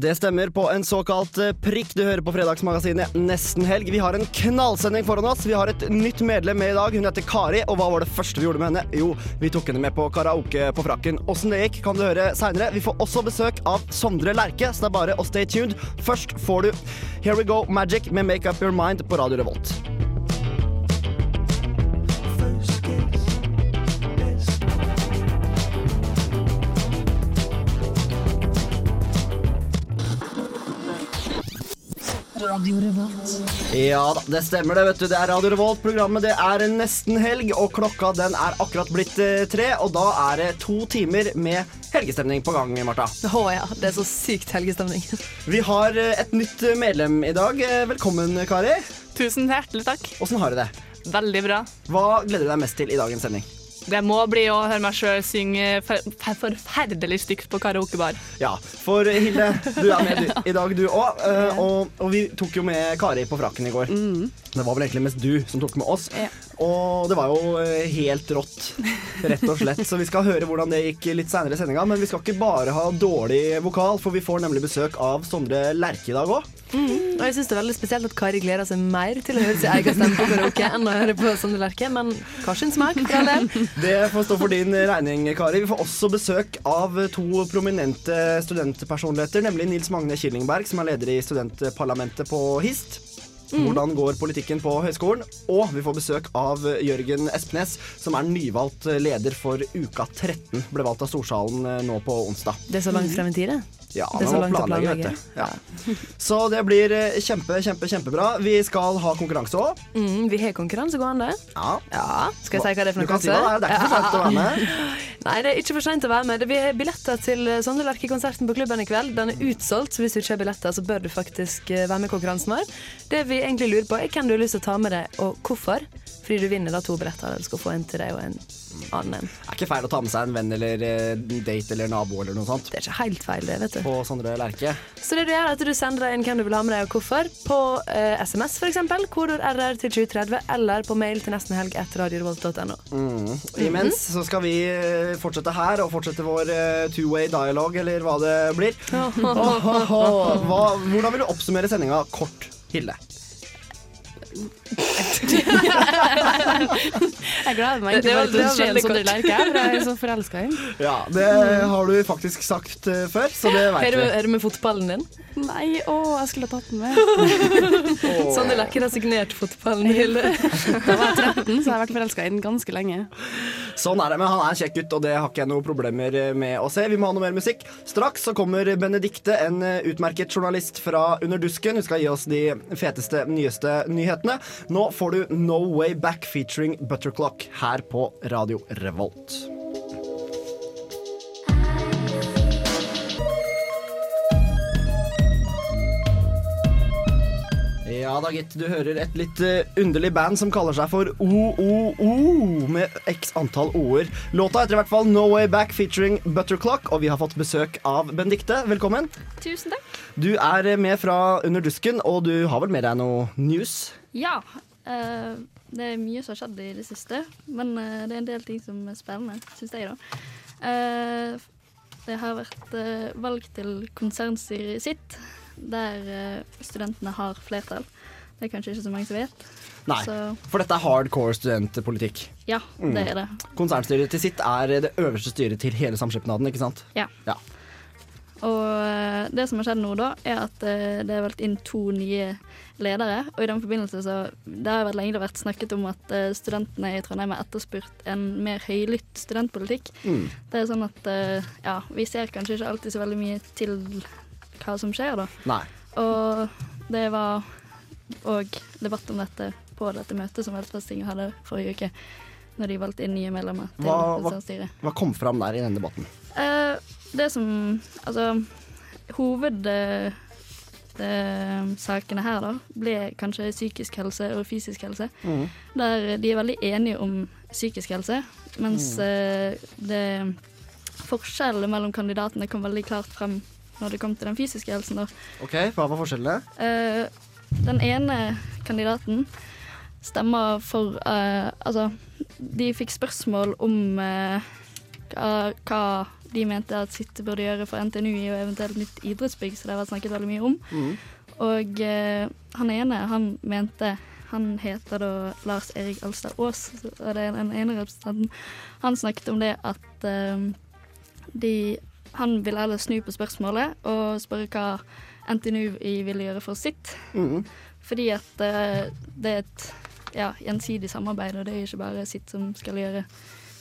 Det stemmer på en såkalt eh, prikk. Du hører på Fredagsmagasinet Nesten helg. Vi har en knallsending foran oss. Vi har et nytt medlem med i dag. Hun heter Kari. Og hva var det første vi gjorde med henne? Jo, vi tok henne med på karaoke på frakken. Åssen det gikk, kan du høre seinere. Vi får også besøk av Sondre Lerche, så det er bare å stay tuned. Først får du Here We Go Magic med Make Up Your Mind på Radio Revolt. Ja da, det stemmer det, vet du. Det er Radio Revolt. Programmet det er nesten helg, og klokka den er akkurat blitt eh, tre. Og da er det to timer med helgestemning på gang, Marta. Å ja, det er så sykt helgestemning. Vi har eh, et nytt medlem i dag. Eh, Velkommen, Kari. Tusen hjertelig takk. Åssen har du det? Veldig bra. Hva gleder du deg mest til i dagens sending? Det må bli å høre meg sjøl synge for, for, forferdelig stygt på karaokebar. Ja, for Hilde, du er med i dag, du òg. og, og vi tok jo med Kari på frakken i går. Det var vel egentlig mest du som tok med oss. Ja. Og det var jo eh, helt rått, rett og slett. Så vi skal høre hvordan det gikk litt seinere i sendinga. Men vi skal ikke bare ha dårlig vokal, for vi får nemlig besøk av Sondre Lerche i dag òg. Og jeg syns det er veldig spesielt at Kari gleder seg mer til å høre sin egen stemme på karaoke enn å høre på Sondre Lerche, men hva sin smak for all del. Det får stå for din regning, Kari. Vi får også besøk av to prominente studentpersonligheter, nemlig Nils Magne Killingberg, som er leder i studentparlamentet på HIST. Hvordan går politikken på høyskolen? Og vi får besøk av Jørgen Espenes, som er nyvalgt leder for Uka 13. Ble valgt av Storsalen eh, nå på onsdag. Det er så langt frem i tid, det. Ja, Det er så man må langt å planlegge, vet du. Ja. Så det blir eh, kjempe, kjempe, kjempebra. Vi skal ha konkurranse òg. Mm, vi har konkurranse gående. Ja. Ja, skal jeg si hva det er for Du noe? kan si det. Det er ikke for sent å være med. Nei, det er ikke for seint å være med. Vi har billetter til Sondre Lerche-konserten på klubben i kveld. Den er utsolgt, så hvis du ikke har billetter, så bør du faktisk eh, være med i konkurransen vår. Det vi egentlig lurer på, er hvem du har lyst til å ta med deg, og hvorfor. Fordi du vinner da to billetter, du skal få en til deg og en annen en. Ikke feil å ta med seg en venn eller eh, date eller nabo eller noe sånt Det er ikke helt feil, det, vet du. på Sondre Lerche. Så det du gjør er at du sender deg inn hvem du vil ha med deg, og hvorfor, på eh, SMS f.eks., kodord RR til 2030, eller på mail til nestenhelg etter radiorevolt.no. Imens så skal vi eh, fortsette her og fortsette vår uh, two-way dialogue, eller hva det blir. Hva, hvordan vil du oppsummere sendinga kort, Hilde? Jeg gleder meg egentlig bare til det å se en sånn lerke, for Jeg er så forelska i den. Ja, det har du faktisk sagt eh, før, så det veit du, vi. er du med fotballen din? Nei, å, jeg skulle tatt den med. Sondre Lerche har signert fotballen. Hilde. Da var jeg 13, så jeg har vært forelska i den ganske lenge. Sånn er det, men han er en kjekk gutt, og det har ikke jeg noen problemer med å se. Vi må ha noe mer musikk. Straks så kommer Benedikte, en utmerket journalist fra Under dusken. Hun skal gi oss de feteste, nyeste nyhetene. Nå får du No Way Back featuring Butterclock her på Radio Revolt. Ja da, gitt. Du hører et litt eh, underlig band som kaller seg for OOO, med x antall o-er. Låta heter i hvert fall No Way Back featuring Butterclock, og vi har fått besøk av Bendikte. Velkommen. Tusen takk. Du er eh, med fra Under dusken, og du har vel med deg noe news? Ja, Uh, det er mye som har skjedd i det siste, men uh, det er en del ting som er spennende, syns jeg, da. Uh, det har vært valg til konsernstyret sitt, der studentene har flertall. Det er kanskje ikke så mange som vet. Nei, Så for dette er hardcore studentpolitikk. ja, Mm. det er det. Konsernstyret til sitt er det øverste styret til hele samskipnaden, ikke sant? Ja. Ja. Og det som har skjedd nå, da, er at det er valgt inn to nye ledere. Og i den forbindelse så Det har vært lenge vært snakket om at eh, studentene i Trondheim har etterspurt en mer høylytt studentpolitikk. Mm. Det er sånn at eh, ja, vi ser kanskje ikke alltid så veldig mye til hva som skjer, da. Nei. Og det var òg debatt om dette på dette møtet som Velferdstinget hadde forrige uke, når de valgte inn nye medlemmer til Hva- hva-. Hva kom fram der i den debatten? Eh, det som Altså, hovedsakene her, da, ble kanskje psykisk helse og fysisk helse. Der de er veldig enige om psykisk helse, mens mm. det forskjellen mellom kandidatene kom veldig klart frem når det kom til den fysiske helsen. da. Ok, Hva var forskjellene? Eh, den ene kandidaten stemmer for uh, Altså, de fikk spørsmål om uh, hva de mente at Sitte burde gjøre for NTNU i eventuelt nytt idrettsbygg, så det har vært snakket veldig mye om. Og eh, han ene, han mente Han heter da Lars Erik Alstad Aas, og det er den ene representanten. Han snakket om det at eh, de Han ville heller snu på spørsmålet og spørre hva NTNU ville gjøre for sitt. Mm. Fordi at eh, det er et ja, gjensidig samarbeid, og det er ikke bare sitt som skal gjøre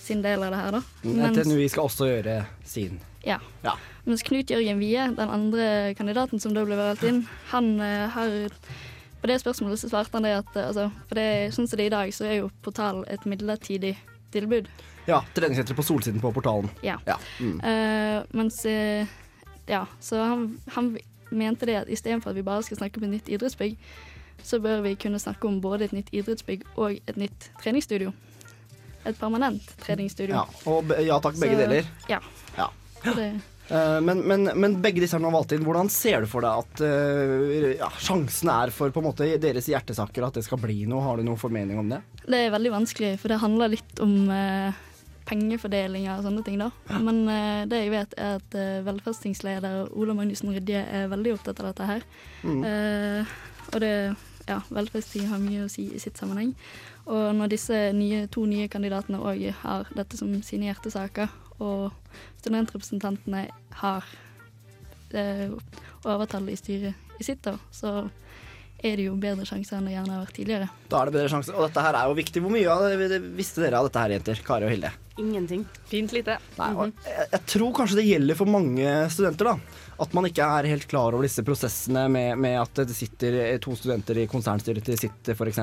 sin del av det her, da. Mens- NTNUI skal også gjøre sin. ja. Ja. Mens Knut Jørgen Wie, den andre kandidaten som da ble valgt inn, han eh, har På det spørsmålet så svarte han det at eh, altså, For det, sånn som det er i dag, så er jo Portal et midlertidig tilbud. Ja, Treningssenteret på solsiden på portalen. Ja. Ja. Mm. Uh, mens uh, Ja, så han, han mente det at istedenfor at vi bare skal snakke om et nytt idrettsbygg, så bør vi kunne snakke om både et nytt idrettsbygg og et nytt treningsstudio. Et permanent treningsstudio. Ja, og ja takk, begge Så- deler. Ja. Ja. Det, Eh, men, men, men begge disse er nå valgt inn. Hvordan ser du for deg at eh, ja, sjansen er for på en måte deres hjertesaker at det skal bli noe? Har du noen formening om det? det er veldig vanskelig, for det handler litt om uh, pengefordeling og sånne ting, da. Men uh, det jeg vet, er at uh, velferdstingsleder Ola Magnussen Rydje er veldig opptatt av dette her. Mm. Eh, og det ja, velferdsting har mye å si i sitt sammenheng. Og når disse nye, to nye kandidatene òg har dette som sine hjertesaker, og studentrepresentantene har eh, overtallet i styret i sitt, da, så er det jo bedre sjanser enn det gjerne har vært tidligere. Da er det bedre sjanser. Og dette her er jo viktig. Hvor mye av det visste dere av dette her, jenter? Kari og Hilde? Ingenting. Fint lite. Nei, og jeg, jeg tror kanskje det gjelder for mange studenter, da. At man ikke er helt klar over disse prosessene med, med at det sitter to studenter i konsernstyret til sitt, f.eks.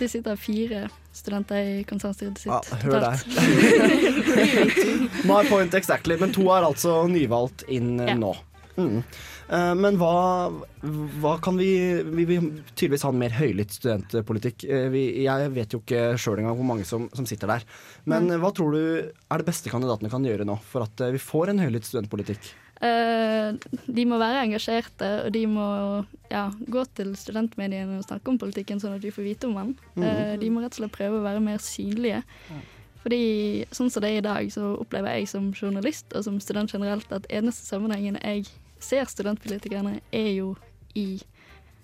Det sitter fire studenter i konsernstyret sitt. Ja, hør der. My point exactly. Men to er altså nyvalgt inn eh, Ja. nå. Mm. Eh, men hva, hva kan vi Vi vil tydeligvis ha en mer høylytt studentpolitikk. Eh, vi, jeg vet jo ikke sjøl engang hvor mange som, som sitter der. Men mm. hva tror du er det beste kandidatene kan gjøre nå for at vi får en høylytt studentpolitikk? Eh, de må være engasjerte, og de må ja, gå til studentmediene og snakke om politikken, sånn at vi får vite om den. Eh, de må rett og slett prøve å være mer synlige. Fordi sånn som det er i dag, så opplever jeg som journalist og som student generelt at eneste sammenhengen jeg ser studentpolitikerne, er jo i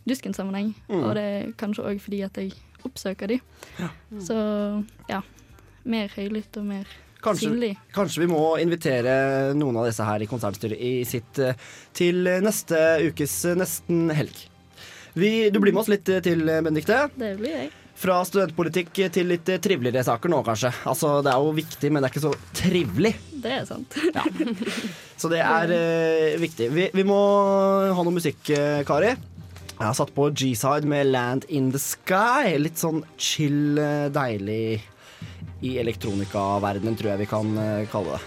Dusken-sammenheng. Og det er kanskje òg fordi at jeg oppsøker de. Så ja. Mer høylytt og mer Kanskje, kanskje vi må invitere noen av disse her i konsernstyret i sitt eh, til neste ukes eh, Nesten helg. Vi, du blir med oss litt eh, til, Benedikte. Det blir jeg. Fra studentpolitikk til litt triveligere saker nå, kanskje. Altså, Det er jo viktig, men det er ikke så trivelig. Det er sant. Så det er eh, viktig. Vi, vi må ha noe musikk, Kari. Jeg har satt på G-side med 'Land in the Sky'. Litt sånn chill, deilig i elektronikaverdenen, tror jeg vi kan eh, kalle det.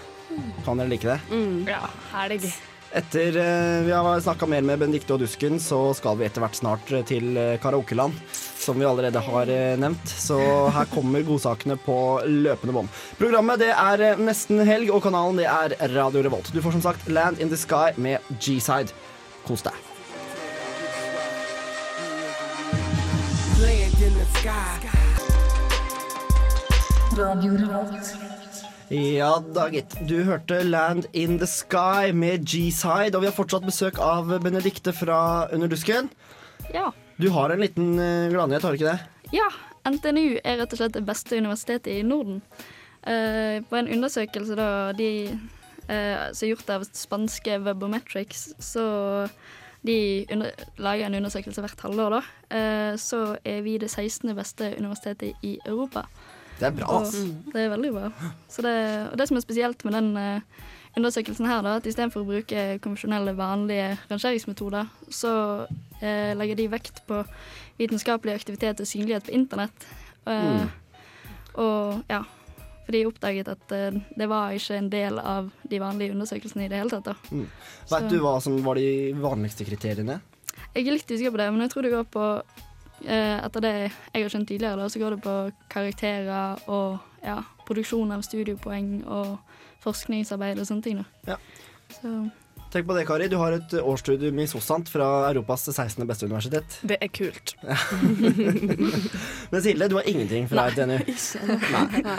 Kan dere like det? Ja, helg. Etter eh, vi har snakka mer med Benedicte og Dusken, så skal vi etter hvert snart eh, til karaokeland. Som vi allerede har nevnt. Så her kommer godsakene på løpende bånd. Programmet det er nesten helg, og kanalen det er Radio Revolt. Du får som sagt Land in the Sky med G-side. Kos deg. Ja da, gitt. Du hørte Land in the Sky med G-side, og vi har fortsatt besøk av Benedikte fra Under dusken. Ja. Du har en liten uh, gladnyhet, har du ikke det? Ja, NTNU er rett og slett det beste universitetet i Norden. Uh, på en undersøkelse da, de, uh, som er gjort av spanske Webometrics, så de lager en undersøkelse hvert halvår, da. Uh, så er vi det 16. beste universitetet i Europa. Det er bra, Og ass. det er veldig bra. Så det, og det som er spesielt med den eh, undersøkelsen her, da, at istedenfor å bruke konvensjonelle, vanlige rangeringsmetoder, så eh, legger de vekt på vitenskapelig aktivitet og synlighet på internett. Eh, Og ja, for de oppdaget at det var ikke en del av de vanlige undersøkelsene i det hele tatt. da. Vet du hva som var de vanligste kriteriene? Jeg er litt usikker på det, men jeg tror det går på Etter det jeg har skjønt tidligere, da, så går det på karakterer og ja, produksjon av studiepoeng og forskningsarbeid og sånne ting. Da. Ja. Så Tenk på det, Kari. Du har et årsstudium i SOSANT fra Europas 16. beste universitet. Det er kult. Men Silde, du har ingenting fra NTNU. Nei. Nei.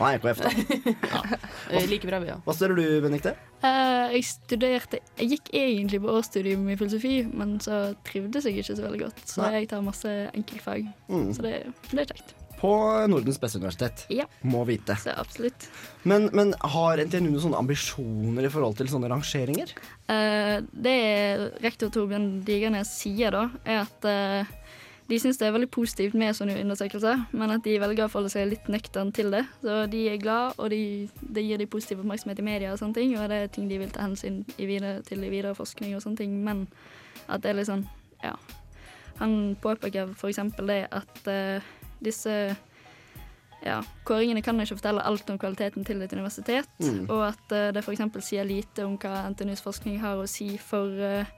Nei, EKF, da. Ja. Like bra, vi òg. Hva studerer du, Benedicte? eh, jeg studerte Jeg gikk egentlig på årsstudium i filosofi, men så trivdes jeg ikke så veldig godt, så Nei. jeg tar masse enkeltfag. Mm. Så det, det er kjekt. På Nordens beste universitet. Ja. Må vite. Så absolutt. Men, men har NTNU noen sånne ambisjoner i forhold til sånne rangeringer? Uh, det rektor Torbjørn Digernes sier da, er at eh, de syns det er veldig positivt med sånne undersøkelser, men at de velger å forholde seg litt nøktern til det. Så de er glad, og de, det gir de positiv oppmerksomhet i media og sånne ting, og det er ting de vil ta hensyn i videre, til i videre forskning og sånne ting, men at det er litt sånn, ja. Han påpeker eksempel det at uh, disse ja, kåringene kan ikke fortelle alt om kvaliteten til et universitet, Mm. og at uh, det f.eks. sier lite om hva NTNUs forskning har å si for eh,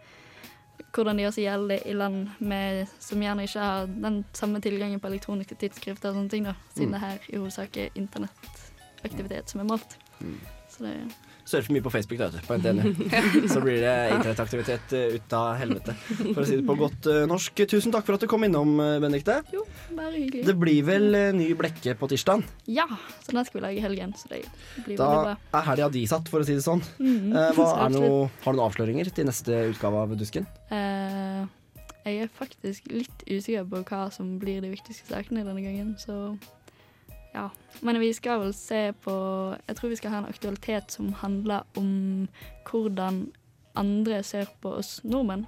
hvordan de seg gjeldende i land med, som gjerne ikke har den samme tilgangen på elektroniske tidsskrifter og sånne ting, da, siden Mm. det her i hovedsak er internettaktivitet som er målt. Mm. Så det Surfer mye på Facebook da, på NTNU. Så blir det internettaktivitet eh, ut av helvete, for å si det på godt eh, norsk. Tusen takk for at du kom innom, eh, Benedikte. jo, bare hyggelig. Det blir vel ny blekke på tirsdag. Ja, så den skal vi lage i helgen, så det blir Da bra. er helga di satt, for å si det sånn. Noe, har du noen avsløringer til neste utgave av Dusken? Jeg er faktisk litt usikker på hva som blir de viktigste sakene denne gangen, så ja. Men vi skal vel se på Jeg tror vi skal ha en aktualitet som handler om hvordan andre ser på oss nordmenn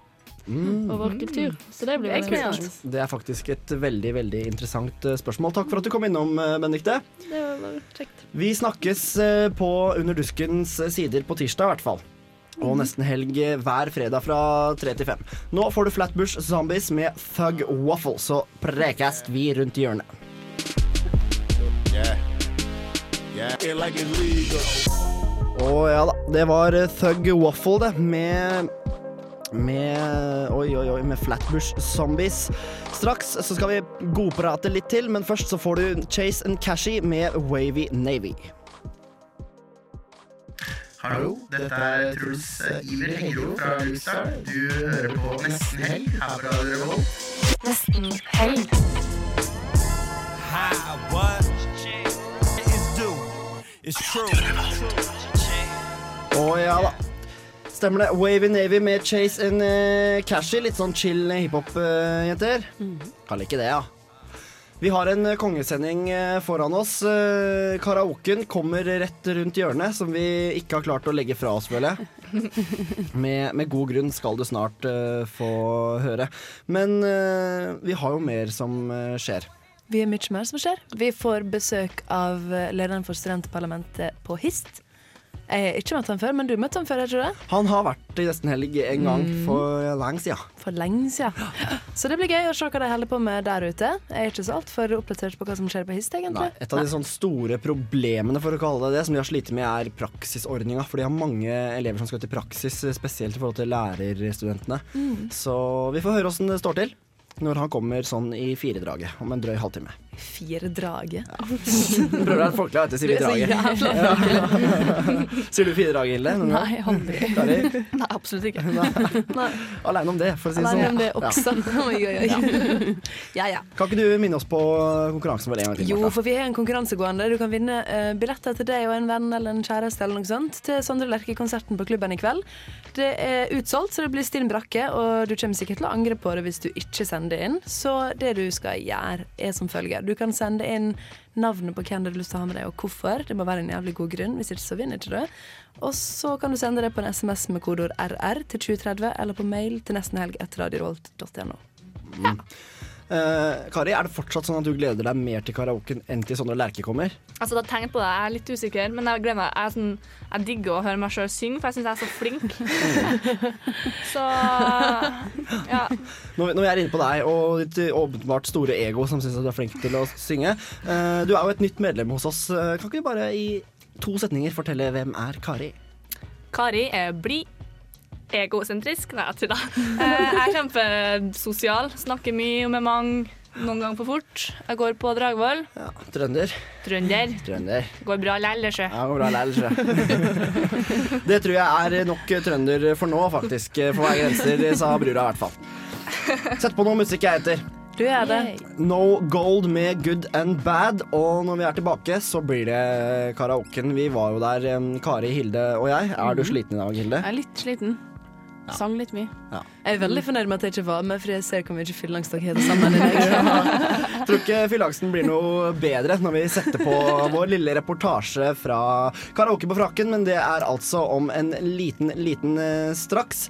Mm. og vår kultur. Så det blir veldig kult. interessant. Det er faktisk et veldig veldig interessant eh, spørsmål. Takk for at du kom innom, eh, Benedikte. Det var bare kjekt. Vi snakkes eh, på Under duskens sider på tirsdag, i hvert fall. Og nesten helg hver fredag fra 3 til 5. Nå får du Flatbush Zombies med Thug Waffle, så prekast vi rundt hjørnet. Å ja da, det var eh, Thug Waffle, det, med med Oi, oi, oi, med Flatbush Zombies. Straks så skal vi godprate litt til, men først så får du Chase and Cashy med Wavy Navy. Hallo, dette er Truls Iver Hengro fra Lukestad. Du hører på Nesten Helg her på Radio Revolt. Nesten helg. Å ja da. Stemmer det. Wavy Navy med Chase and uh, Cashy. Litt sånn chill hiphop-jenter. Kan like det, ja. Vi har en eh, kongesending eh, foran oss. Eh, Karaoken kommer rett rundt hjørnet, som vi ikke har klart å legge fra oss, føler jeg. Med, med god grunn skal du snart uh, få høre. Men uh, vi har jo mer som eh, skjer. Vi er mye mer som skjer. Vi får besøk av eh, lederen for studentparlamentet på HIST. Jeg har ikke møtt ham før, men du møtte ham før, jeg tror det? Han har vært i Nesten Helg en gang Mm. for lenge siden. For lenge siden. Så det blir gøy å se hva de holder på med der ute. Jeg er ikke så altfor oppdatert på hva som skjer på HIST, egentlig. Nei, et av de sånn store problemene for å kalle det det, som de har slitt med, er praksisordninga. For de har mange elever som skal til praksis, spesielt i forhold til lærerstudentene. Mm. Så vi får høre åssen det står til når han kommer sånn i firedraget om en drøy halvtime. Firedraget. Prøver å være folkelig, du, sier er så firedraget. Sier du firedraget, Hilde? Nei, aldri. Nei, absolutt ikke. Nei. Aleine om det, for å si det Alene om sånn. det også. Oi, oi, oi. Ja, ja. Kan ikke du minne oss på konkurransen vår en gang til? Jo, for vi har en konkurranse gående. Du kan vinne eh, billetter til deg og en venn eller en kjæreste eller noe sånt til Sondre Lerche-konserten på klubben i kveld. Det er utsolgt, så det blir stinn brakke, og du kommer sikkert til å angre på det hvis du ikke sender inn. Så det du skal gjøre, er som følger. Du kan sende inn navnet på hvem du har lyst til å ha med deg, og hvorfor. Det må være en jævlig god grunn, hvis ikke så vinner ikke du. Og så kan du sende det på en SMS med kodeord RR til 2030, eller på mail til nestenhelg etter radiorevolt.no. Eh, Kari, er det fortsatt sånn at du gleder deg mer til karaoken enn til Sondre Lerche kommer? Altså, da tenkt på det, Jeg er litt usikker, men jeg gleder meg. Jeg, sånn, jeg digger å høre meg sjøl synge, for jeg syns jeg er så flink. så ja. Når, når vi er inne på deg og ditt åpenbart store ego som syns du er flink til å synge. uh, du er jo et nytt medlem hos oss. Eh, Kan ikke du bare i to setninger fortelle hvem er Kari? Kari er blid. Egosentrisk? Nei, jeg tuller. Eh, Jeg er kjempesosial, snakker mye med mange, noen ganger for fort. Jeg går på Dragvoll. Ja, trønder. Trønder. Trønder. Går bra lell, sjø. Ja, går bra lell, sjø. Det tror jeg er nok trønder for nå, faktisk. For hver grenser, sa brura i hvert fall. Sett på noe musikk jeg heter. Du er det. No Gold med Good and Bad. Og når vi er tilbake, så blir det karaoken. Vi var jo der, Kari, Hilde og jeg. Er du sliten i dag, Hilde? Jeg er litt sliten. Sang litt mye. Jeg er veldig fornøyd med at jeg ikke var med, for jeg ser hvor mye fylleangst dere har sammen. i dag. Tror ikke fyllangsten blir noe bedre når vi setter på vår lille reportasje fra Karaoke på frakken, men det er altså om en liten, liten eh, straks.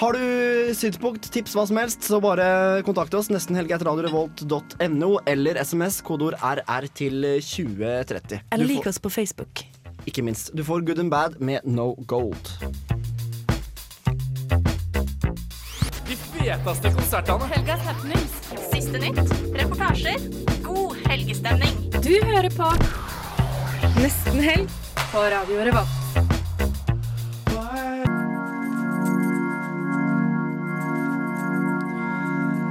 Har du synspunkt, tips, hva som helst, så bare kontakt oss. Nesten helg eller SMS, kodeord RR til 2030. Eller lik oss på Facebook. Ikke minst. Du får Good and Bad med No Gold. Feteste konsertene. Helgas happenings. Siste nytt. Reportasjer. God helgestemning. Du hører på Nesten helg på Radio Revolt.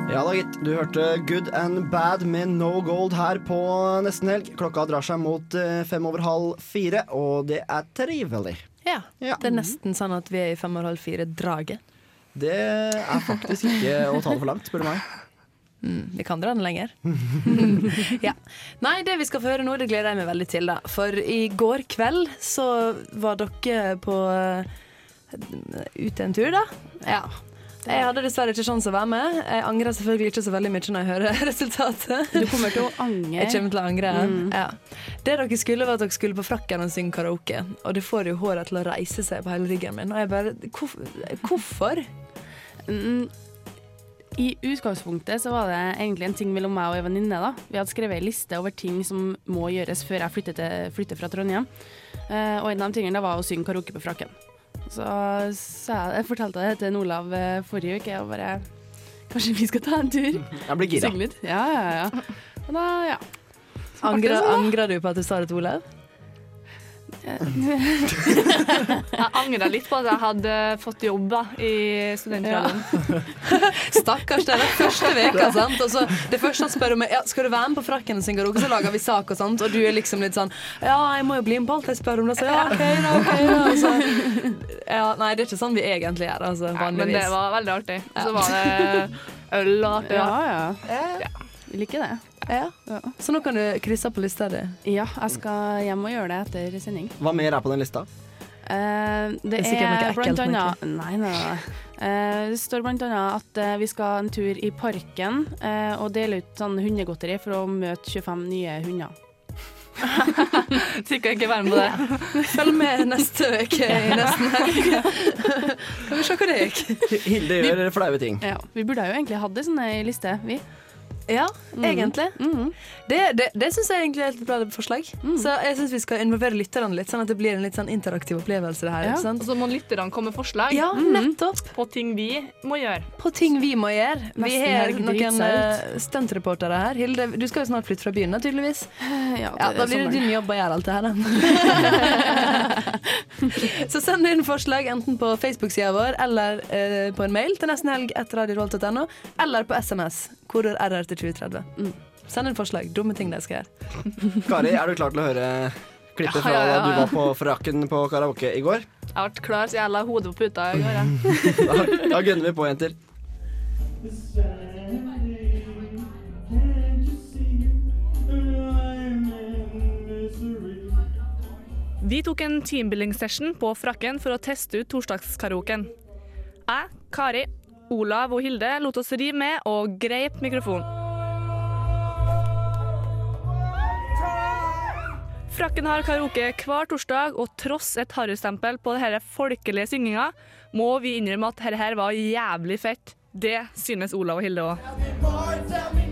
Ja da, gitt. Du hørte Good and Bad med No Gold her på nesten helg. Klokka drar seg mot eh, fem over halv fire, og det er trivelig. Ja. Det er nesten sånn at vi er i fem over halv fire-draget. Det er faktisk ikke å ta det for langt, spør du meg. Mm, vi kan dra den lenger. ja. Nei, det vi skal få høre nå, det gleder jeg meg veldig til. da For i går kveld så var dere på uh, ute en tur, da. Ja. Jeg hadde dessverre ikke sjanse å være med. Jeg angrer selvfølgelig ikke så veldig mye når jeg hører resultatet. Du kommer til å angre. Jeg kommer til å angre. Mm. Ja. Det dere skulle, var at dere skulle på frakken og synge karaoke. Og det får jo håret til å reise seg på hele ryggen min. Og jeg bare Hvorfor? Mm, I utgangspunktet så var det egentlig en ting mellom meg og ei venninne. da. Vi hadde skrevet ei liste over ting som må gjøres før jeg flytter, til, flytter fra Trondheim. Uh, og en av de tingene var å synge karaoke på frakken. Så, så jeg, jeg fortalte det til Olav eh, forrige uke, og bare Kanskje vi skal ta en tur? Jeg blir gira. Synge litt? Ja, ja, ja. Og da, ja. Angrer, sånn, angrer du på at du sa det til Olav? Jeg angrer litt på at jeg hadde fått jobb da, i studentradioen. Stakkars, det er den første veka, sant? Og så det første han spør om er ja, skal du være med på frakken og karaoke, så lager vi sak og sånt, og du er liksom litt sånn ja, jeg må jo bli med på alt jeg spør om, da, så ja, OK, da, OK, da. Så, ja, nei, det er ikke sånn vi egentlig gjør, altså, Nei, men det var veldig artig. Så var det øl og artig. Ja, da. ja. Vi liker det. Ja. Så nå kan du krysse på lista di. Ja, jeg skal hjem og gjøre det etter sending. Hva mer er på den lista? Uh, det, Det er er blant annet Nei, nei, nei. Uh, det står blant annet at uh, vi skal en tur i parken eh, og dele ut sånn hundegodteri for å møte 25 nye hunder. Sikkert ikke være med på det. Følg med neste uke i Nesten helg. Kan vi se hva det gikk. Hilde gjør flaue ting. Ja, vi burde jo egentlig hatt ei sånn liste, vi. Ja, egentlig. Det, det, det syns jeg egentlig er et bra forslag. Så jeg syns vi skal involvere lytterne litt, sånn at det blir en litt sånn interaktiv opplevelse. det her, Ja. ikke sant? Og så må lytterne komme med forslag Ja, nettopp. på ting vi må gjøre. På ting vi må gjøre. Vi har noen uh, stuntreportere her. Hilde, du skal jo snart flytte fra byen, da, tydeligvis. Ja, Ja, Da blir det din jobb å gjøre alt det her, da. Så send inn forslag enten på Facebook-sida vår eller eh, på en mail til nestenhelg etter radiorevolt.no, eller på SMS. Koder RR til 2030. Send en forslag. Dumme ting de skal gjøre. Kari, er du klar til å høre klippet Ja, fra ja, ja, da du var på frakken på karaoke i går? Jeg ble klar så jeg la hodet på puta i går. jeg. Da, da gunner vi på, jenter. Vi tok en teambuilding-session på Frakken for å teste ut torsdagskaraoken. Jeg, Kari, Olav og Hilde lot oss ri med og greip mikrofonen. Frakken har karaoke hver torsdag, og tross et harrystempel på denne folkelige synginga, må vi innrømme at dette var jævlig fett. Det synes Olav og Hilde òg.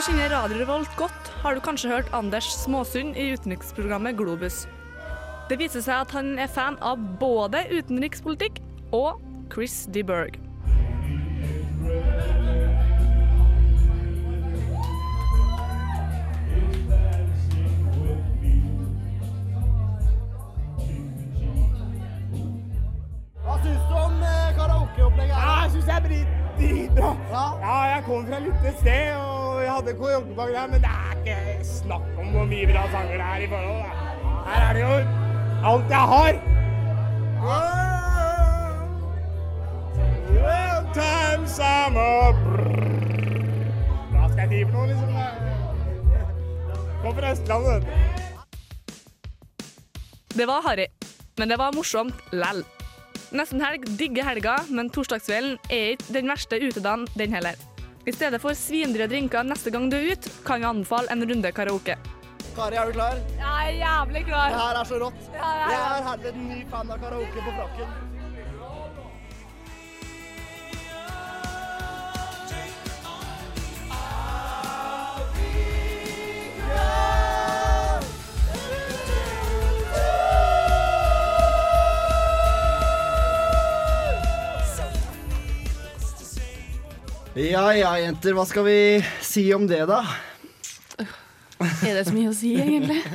Du kjenner Radio Revolt godt, har du kanskje hørt Anders Småsund i utenriksprogrammet Globus. Det viser seg at han er fan av både utenrikspolitikk og Chris DeBerg. Hva syns du om eh, karaokeopplegget? Ja, jeg syns det er drit- dritbra. Ja. jeg kom fra et lite sted, og jeg hadde karaokeprogram, men det er ikke snakk om hvor mye bra sanger det er i forhold. Da. Her er det jo alt jeg har. Well, times I'm a Hva skal jeg si for noe, liksom? Kom fra Østlandet, vet du. Det var harry, men det var morsomt lell. Nesten helg digger helga, men torsdagskvelden er ikke den verste utedagen, den heller. I stedet for svindyre drinker neste gang du er ute, kan vi anbefale en runde karaoke. Kari, er du klar? Jeg er jævlig klar. Det her er så rått. Ja, ja, ja. Jeg er herved en ny fan av karaoke på frakken. Ja ja, jenter. Hva skal vi si om det, da? Er det så mye å si, egentlig?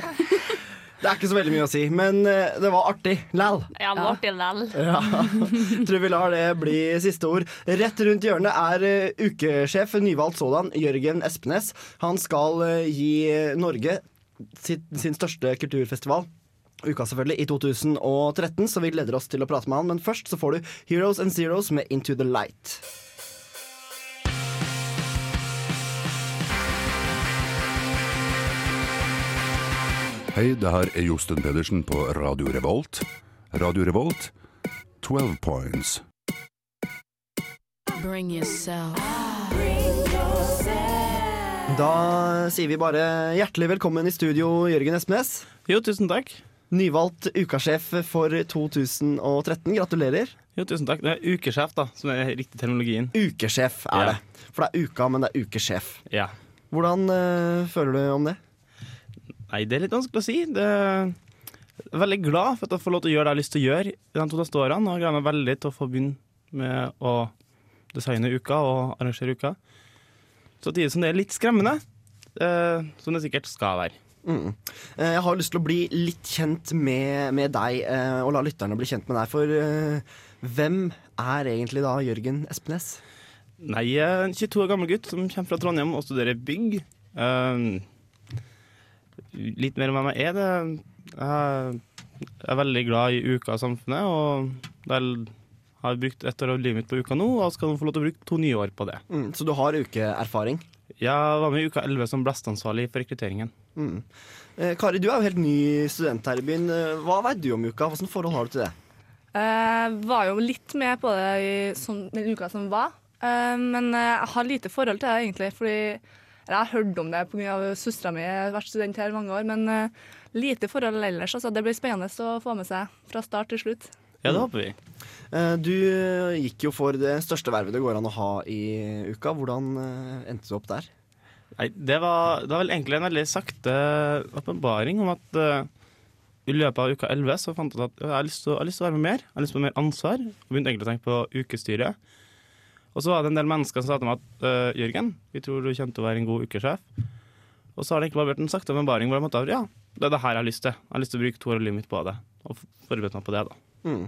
Det er ikke så veldig mye å si, men eh, det var artig. Læl. Ja, det var artig læl. Ja. Tror vi lar det bli siste ord. Rett rundt hjørnet er eh, ukesjef, nyvalgt sådan, Jørgen Espenes. Han skal eh, gi Norge sitt, sin største kulturfestival. Uka selvfølgelig, i 2013, så vi gleder oss til å prate med han. Men først så får du Heroes and Zeros med Into the Light. Hei, det her er Josten Pedersen på Radio Revolt. Radio Revolt, 12 points. Bring yourself. Da sier vi bare hjertelig velkommen i studio, Jørgen Espenes. Jo, tusen takk. Nyvalgt ukasjef for 2013. Gratulerer. Jo, tusen takk. Det er ukesjef, da, som er riktig terminologien. Ukesjef er Ja. det. For det er uka, men det er ukesjef. Ja. Hvordan eh, føler du om det? Nei, det er litt vanskelig å si. Det jeg er veldig glad for at jeg får lov til å gjøre det jeg har lyst til å gjøre i de to neste årene. Og jeg gleder meg veldig til å få begynne med å designe uka og arrangere uka. Så tider som det er litt skremmende, eh, som det sikkert skal være. Mm. Eh, Jeg har lyst til å bli litt kjent med, med deg, eh, og la lytterne bli kjent med deg. For eh, hvem er egentlig da Jørgen Espenes? Nei, er en 22 år gammel gutt som kommer fra Trondheim og studerer bygg. Eh, litt mer om hvem jeg er. Det. Jeg er veldig glad i uka og samfunnet, og jeg har brukt ett år av livet mitt på uka nå, og skal nå få lov til å bruke to nye år på det. Mm, så du har ukeerfaring? Jeg var med i uka 11 som blestansvarlig for rekrutteringen. Mm. Eh, Kari, du er jo helt ny student her i byen. Eh, Hva vet du om uka? Hvilket forhold har du til det? Jeg var jo litt med på det i sånn, den uka som var, Eh, men eh, jeg har lite forhold til det egentlig. Fordi jeg har hørt om det pga. søstera mi har vært student her mange år. Men eh, lite forhold ellers. Altså, det blir spennende å få med seg fra start til slutt. Ja, det håper vi. Eh, Du eh, gikk jo for det største vervet det går an å ha i uka. Hvordan endte du opp der? Nei, det var, det var vel egentlig en veldig sakte åpenbaring om at uh, i løpet av uka 11 så fant jeg ut at jeg har lyst til, å- jeg har lyst til å være med mer. Jeg har lyst på mer ansvar. Og begynte egentlig å tenke på ukestyret. Og så var det en del mennesker som sa til meg at eh, Jørgen, vi tror du kommer til å være en god ukesjef. Og så har det egentlig bare vært en sakte bevaring hvor jeg måtte ja, det er det her jeg har lyst til. Jeg har lyst til å bruke to år av livet mitt på det. Og forberede meg på det, da. Mm.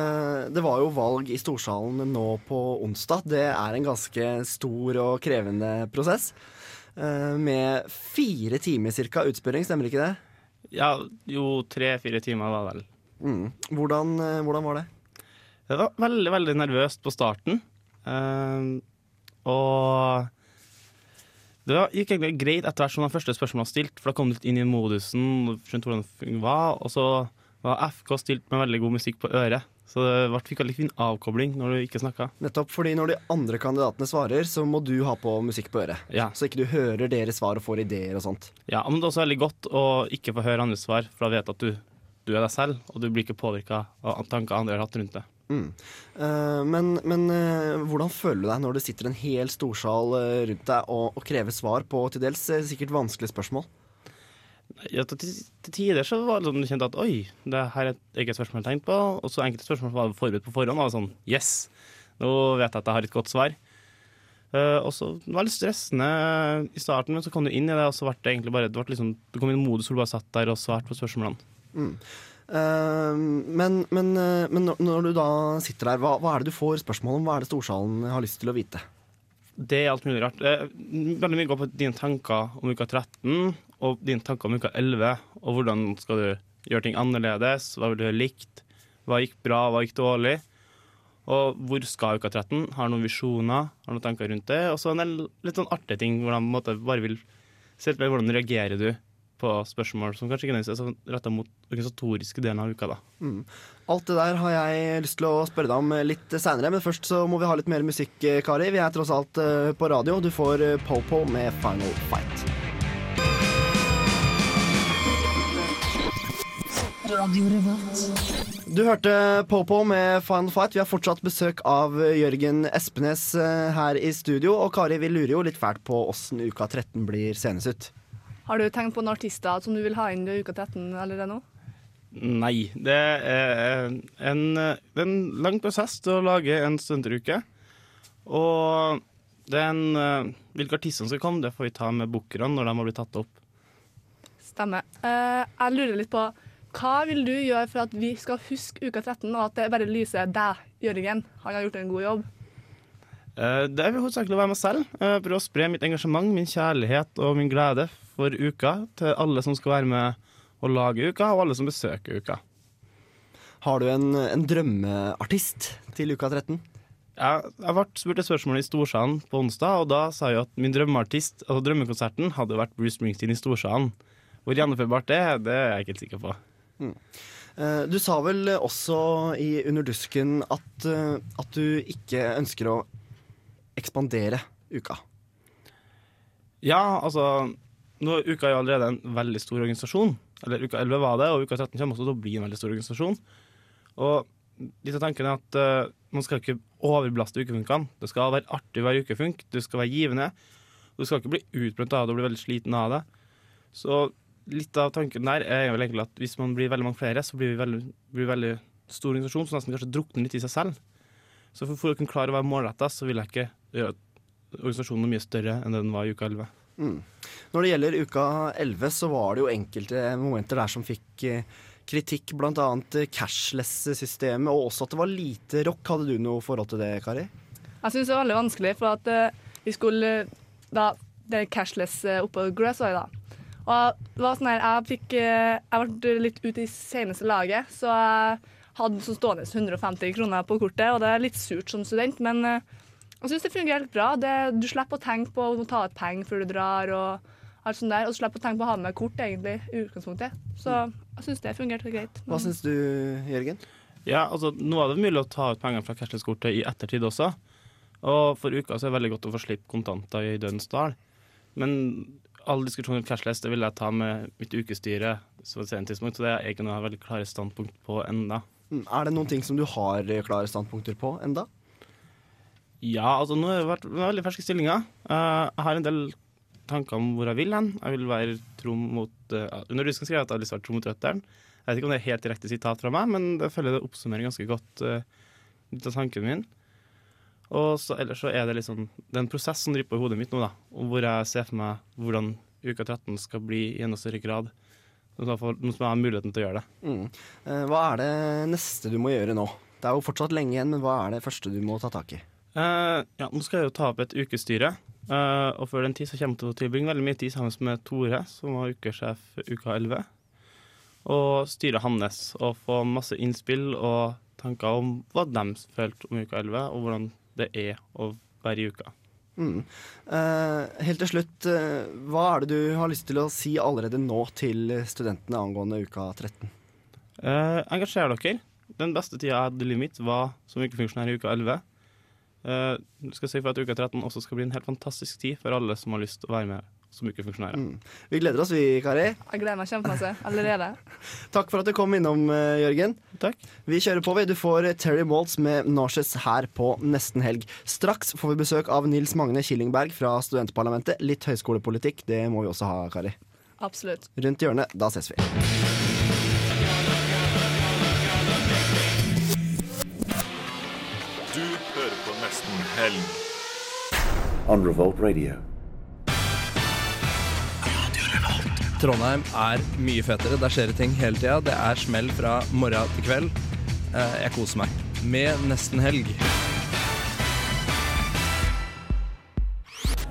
Eh, Det var jo valg i Storsalen nå på onsdag. Det er en ganske stor og krevende prosess. Eh, Med fire timer cirka utspørring, stemmer ikke det? Ja, jo tre-fire timer var vel. Mm. Hvordan, eh, hvordan var det? Det var veldig, veldig nervøst på starten. Eh, og det gikk egentlig greit etter hvert som de første spørsmålene var stilt, for da kom du litt inn i modusen skjønte hvordan det var. Og så var FK stilt med veldig god musikk på øret. Så det fikk litt fin avkobling når du ikke snakka. Nettopp fordi når de andre kandidatene svarer, så må du ha på musikk på øret. Ja. Så ikke du hører deres svar og får ideer og sånt. Ja, men det er også veldig godt å ikke få høre andres svar, for da vet du at du, du er deg selv, og du blir ikke påvirka av tanker andre har hatt rundt deg. Mm. Eh, men men eh, hvordan føler du deg når det sitter en hel storsal eh, rundt deg og, og krever svar på til dels sikkert vanskelige spørsmål? Ja, til, til tider så var det sånn du kjente at oi, det her er et eget spørsmål jeg har tenkt på, og så enkelte spørsmål var forberedt på forhånd. Og sånn yes, nå vet jeg at jeg har et godt svar. Uh, og så var det litt stressende i starten, men så kom du inn i det, og så ble det egentlig bare det ble liksom, Du kom i en modus hvor du bare satt der og svarte på spørsmålene. Mm. Eh, men, men, eh, men når- du da sitter der, hva, hva er det du får spørsmål om? Hva er det storsalen har lyst til å vite? Det er alt mulig rart. Eh, Veldig mye går på dine tanker om uka 13 og dine tanker om uka 11. Og hvordan skal du gjøre ting annerledes? Hva vil du ha likt? Hva gikk bra, hva gikk dårlig? Og hvor skal uka 13? Har noen visjoner? Har noen tanker rundt det? Og så en litt sånn artige ting hvordan på måte bare vil se litt hvordan reagerer du på spørsmål som kanskje ikke nødvendigvis er så retta mot organisatoriske delen av uka. da. Mm. Alt det der har jeg lyst til å spørre deg om litt seinere, men først så må vi ha litt mer musikk, eh, Kari. Vi er tross alt eh, på radio. Du får eh, Popo med Final Fight. Du hørte Popo med Final Fight. Vi har fortsatt besøk av Jørgen Espenes her i studio. Og Kari, vi lurer jo litt fælt på åssen uka 13 blir senest ut. Har du tenkt på noen artister som du vil ha inn i uka 13 allerede nå? Nei. Det er en, det er en lang prosess til å lage en studenteruke. Og den, en eh, Hvilke artister som skal komme, det får vi ta med bookerne når de har blitt tatt opp. Stemmer. Eh, jeg lurer litt på hva vil du gjøre for at vi skal huske uka 13, og at det bare lyser deg, Jørgen? Han har gjort en god jobb. Eh, Det vil hovedsakelig være meg selv. Eh, Prøve å spre mitt engasjement, min kjærlighet og min glede for uka til alle som skal være med og lage uka, og alle som besøker uka. Har du en, en drømmeartist til uka 13? Jeg, jeg ble spurt et spørsmål i Storsalen på onsdag, og da sa jeg at min drømmeartist, altså drømmekonserten, hadde vært Bruce Springsteen i Storsalen. Hvor gjennomførbart det er, det er jeg ikke helt sikker på. Mm. Du sa vel også i Under dusken at, eh, at du ikke ønsker å ekspandere uka. Ja, altså nå, Uka er allerede en veldig stor organisasjon. Eller Uka 11 var det, og Uka 13 kommer også til å bli en veldig stor organisasjon. Og litt av tanken er at uh, man skal ikke overbelaste ukefunkene. Det skal være artig å være ukefunk, det skal være givende. Du skal ikke bli utbrent av det og bli veldig sliten av det. Så litt av tanken der er jo egentlig at hvis man blir veldig mange flere, så blir vi veldig, blir veldig stor organisasjon som nesten kanskje drukner litt i seg selv. Så for, for å kunne klare å være målretta, så vil jeg ikke gjøre organisasjonen mye større enn den var i uka 11. Mm. Når det gjelder uka 11, så var det jo enkelte momenter der som fikk eh, kritikk, bl.a. cashless-systemet, og også at det var lite rock. Hadde du noe forhold til det, Kari? Jeg syns det var veldig vanskelig, for at eh, vi skulle eh, da Det cashless oppå det da. Og det var sånn her, jeg fikk eh, Jeg ble litt ute i seneste laget, så jeg hadde så stående 150 kroner på kortet, og det er litt surt som student, men eh, jeg syns det fungerer helt bra. Det, du slipper å tenke på å ta ut penger før du drar, og alt sånt der, og du slipper å tenke på å ha med kort, egentlig, i utgangspunktet. Så jeg syns det fungerte greit. Hva syns du, Jørgen? Ja, altså Nå er det mulig å ta ut penger fra cashless-kortet i ettertid også. Og for uka så er det veldig godt å få slippe kontanter i dødens dal. Men all diskusjon om cashless det vil jeg ta med mitt ukestyre så det er ikke noe jeg har veldig klare standpunkt på enda. Mm, Er det noen ting som du har klare standpunkter på enda? Ja, altså nå har det vært veldig ferske stillinger. Eh, jeg har en del tanker om hvor jeg vil hen. Jeg vil være tro mot uh, Under dusken skrev jeg at jeg har lyst til tro mot røtteren. Jeg vet ikke om det er helt direkte sitat fra meg, men det føler det oppsummerer ganske godt uh, litt av tanken min. Og så, ellers så er det liksom Det er en prosess som driver på i hodet mitt nå, da. Hvor jeg ser for meg hvordan uka 13 skal bli i enda større grad. Nå som jeg har muligheten til å gjøre det. Mm. Eh, Hva er det neste du må gjøre nå? Det er jo fortsatt lenge igjen, men hva er det første du må ta tak i? Eh, ja, nå skal jeg jo ta opp et ukestyre. Uh, og før den tid så kommer jeg til å tilbringe veldig mye tid sammen med Tore, som var ukesjef uka 11. Og styre hans, og få masse innspill og tanker om hva de følte om uka 11, og hvordan det er å være i uka. Mm. Uh, helt til slutt, uh, hva er det du har lyst til å si allerede nå til studentene angående uka 13? Uh, engasjer dere. den beste tida jeg hadde i livet mitt, var som ukefunksjonær i uka 11. Uh, skal si for at uka 13 også skal bli en helt fantastisk tid for alle som har lyst til å være med som ukefunksjonærer. Vi gleder oss, vi, Kari. Jeg gleder meg kjempemasse allerede. Takk for at du kom innom, eh, Jørgen. Takk. Vi kjører på, vi. Du får Terry Maltz med Norses her på nesten helg. Straks får vi besøk av Nils Magne Killingberg fra studentparlamentet. Litt høyskolepolitikk, det må vi også ha, Kari. Absolutt. Rundt hjørnet, da ses vi. Helg. on Revolt Radio. Trondheim er mye fetere. Der skjer det ting hele tida. Det er smell fra morgen til kveld. Eh, Jeg koser meg med nesten helg.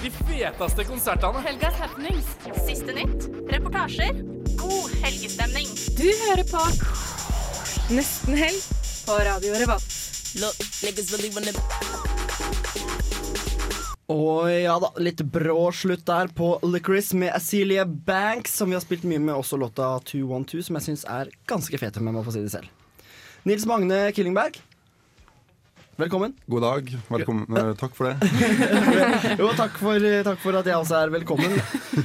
De feteste konsertene. Helgas happenings. Siste nytt. Reportasjer. God helgestemning. Du hører på Nesten helg på Radio Revolt. Og ja da, litt brå slutt der på Licorice med Acelia Banks, som vi har spilt mye med, også låta 212, som jeg syns er ganske fet, om jeg må få si det selv. Nils Magne Killingberg, velkommen. God dag. Velkommen. Eh, Takk for det. jo, takk for, takk for at jeg også er velkommen.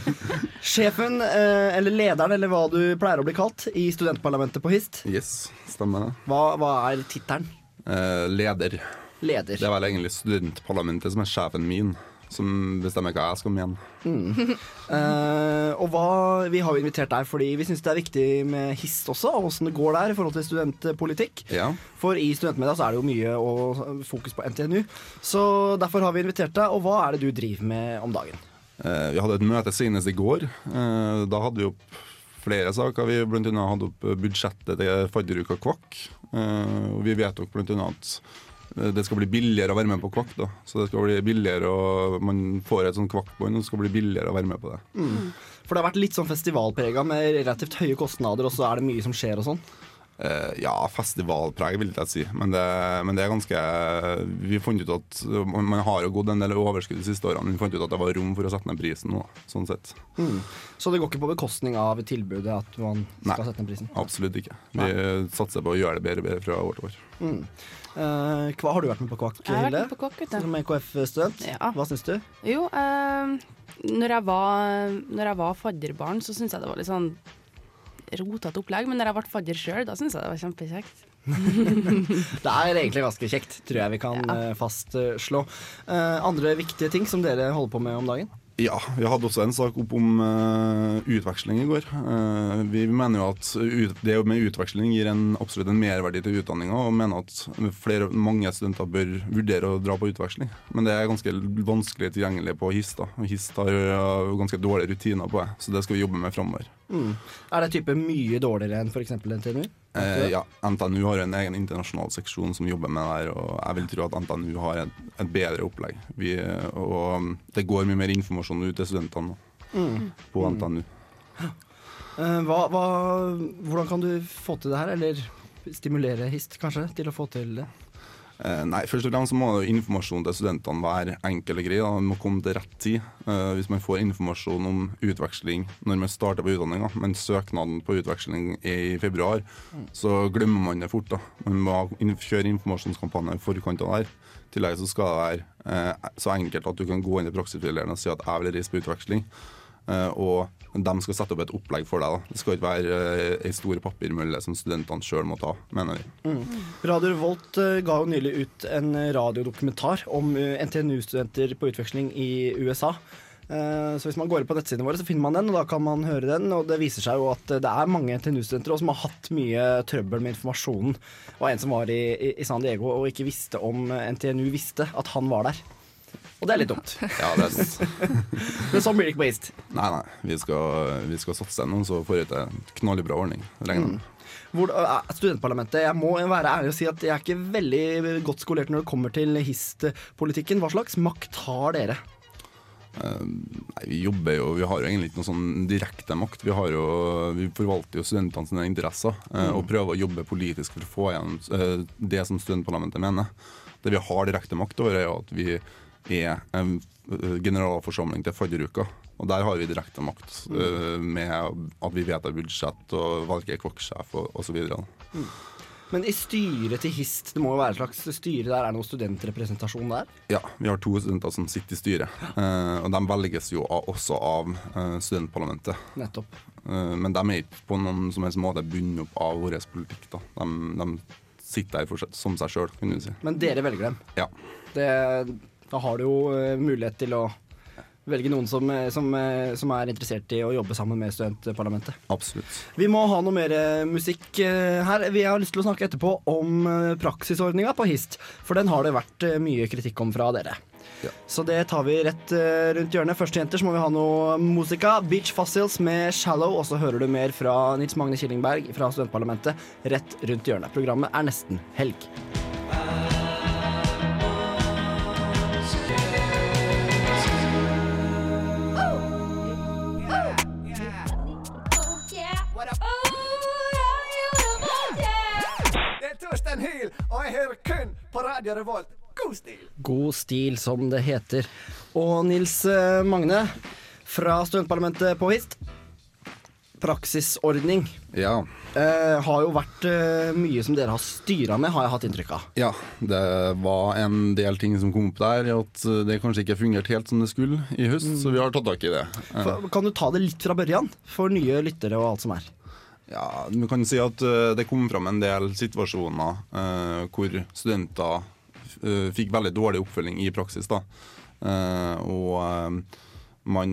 Sjefen, eh, eller lederen, eller hva du pleier å bli kalt, i studentparlamentet på HIST. Yes, stemmer det. Hva, hva er tittelen? Eh, leder. Leder. Det er vel egentlig studentparlamentet som er sjefen min, som bestemmer hva jeg skal mene. Mm. Uh, og hva, Vi har jo invitert deg fordi vi syns det er viktig med HIST også, og åssen det går der i forhold til studentpolitikk. Ja. For i studentmedia så er det jo mye og fokus på NTNU, så derfor har vi invitert deg. Og hva er det du driver med om dagen? Uh, vi hadde et møte senest i går. Uh, da hadde vi opp flere saker. Vi blant annet hadde opp budsjettet til fadderuka Kvakk. Og vi vedtok annet at det skal bli billigere å være med på Kvakk. da Så det skal bli billigere og Man får et sånt kvakkbånd, og det skal bli billigere å være med på det. Mm. For det har vært litt sånn festivalprega med relativt høye kostnader, og så er det mye som skjer og sånn. Eh, ja, festivalpreg vil jeg si. Men det, men det er ganske Vi har funnet ut at man har jo gått en del overskudd de siste årene. Men vi fant ut at det var rom for å sette ned prisen nå, sånn sett. Mm. Så det går ikke på bekostning av tilbudet at man skal sette ned prisen? Absolutt ikke. Vi satser på å gjøre det bedre og bedre fra år til år. Mm. Eh, hva har du vært med på Kvakk, Jeg har vært Hilde? med på Kvakk. Som EKF-student. Hva syns du? Jo, eh, når, jeg var, når jeg var fadderbarn, så syntes jeg det var litt sånn rotete opplegg. Men når jeg ble fadder sjøl, da syns jeg det var kjempekjekt. Det er egentlig ganske kjekt, tror jeg vi kan ja. fastslå. Uh, andre viktige ting som dere holder på med om dagen? Ja, vi hadde også en sak opp om uh, utveksling i går. Uh, vi mener jo at ut, det med utveksling gir en, absolutt en merverdi til utdanninga, og mener at flere, mange studenter bør vurdere å dra på utveksling. Men det er ganske vanskelig tilgjengelig på HIS. da. HIS har jo ganske dårlige rutiner på det, så det skal vi jobbe med framover. Mm. Er det type mye dårligere enn f.eks. NTNU? Eh, ja, NTNU har en egen internasjonal seksjon som jobber med det her, og jeg vil tro at NTNU har et, et bedre opplegg. Vi, og det går mye mer informasjon ut til studentene Mm. på. NTNU. Eh, hva, hva, hvordan kan du få til det her, eller stimulere HIST kanskje til å få til det? Eh, nei, først og fremst må jo informasjonen til studentene være enkel og grei. Den må komme til rett tid. Eh, hvis man får informasjon om utveksling når man starter på utdanninga, men søknaden på utveksling er i februar, så glemmer man det fort. da. Man må kjøre informasjonskampanje i forkant av det. I tillegg så skal det være eh, så enkelt at du kan gå inn i praksisveilederen og si at jeg vil reise på utveksling. Eh, de skal sette opp et opplegg for deg. da. Det skal ikke være ei stor papirmølle som studentene sjøl må ta, mener vi. Mm. Radio Revolt eh, ga jo nylig ut en radiodokumentar om eh, NTNU-studenter på utveksling i USA. Eh, Så hvis man går på nettsidene våre, så finner man den, og da kan man høre den. Og det viser seg jo at eh, det er mange NTNU-studenter som har hatt mye trøbbel med informasjonen. Og en som var i, i- San Diego og ikke visste om eh, NTNU visste at han var der. Og det er litt dumt. Ja, det er sant. Men sånn blir det ikke på HIST. Nei, nei. Vi skal, vi skal satse ennå, så får vi til en knallbra bra ordning. Regner med. Hvor, eh, studentparlamentet, jeg må være ærlig og si at jeg er ikke veldig godt skolert når det kommer til HIST-politikken. Hva slags makt har dere? Eh, nei, vi jobber jo Vi har jo egentlig ikke noe sånn direkte makt. Vi, har jo, vi forvalter jo studentene sine interesser mm. og prøver å jobbe politisk for å få igjen eh, det som studentparlamentet mener. Det vi har direkte makt over, er jo at vi er en generalforsamling til fadderuka. Og der har vi direkte makt eh, med at vi vedtar budsjett og valger kokksjef osv. Men i styret til HIST, det må jo være et slags styre der, er det noe studentrepresentasjon der? Ja, vi har to studenter som sitter i styret. Eh, og de velges jo av, også av eh, studentparlamentet. Nettopp. Eh, men de er ikke på noen som helst måte bundet opp av vår politikk. Da. De, de sitter der for, som seg sjøl, kan du si. Men dere velger dem. Ja. Det, da har du jo eh, mulighet til å velge noen som, eh, som, eh, som er interessert i å jobbe sammen med studentparlamentet. Absolutt. Vi må ha noe mer musikk her. Vi har lyst til å snakke etterpå om praksisordninga på HIST, for den har det vært mye kritikk om fra dere. Så det tar vi rett rundt hjørnet. Første jenter så må vi ha noe musika. Beach Fossils med 'Shallow', og så hører du mer fra Nils Magne Killingberg fra studentparlamentet rett rundt hjørnet. Programmet er nesten helg. Hører kun på Radio Revolt. God stil! God stil, som det heter. Og Nils eh, Magne fra studentparlamentet på HIST. Praksisordning Ja. eh, har jo vært eh, mye som dere har styra med, har jeg hatt inntrykk av. Ja, det var en del ting som kom opp der, at det kanskje ikke fungerte helt som det skulle i høst, så vi har tatt tak i det. For, kan du ta det litt fra børjan, for nye lyttere og alt som er? Ja, Vi kan si at eh, det kom fram en del situasjoner eh, hvor studenter eh, fikk veldig dårlig oppfølging i praksis. da. Eh, og eh, man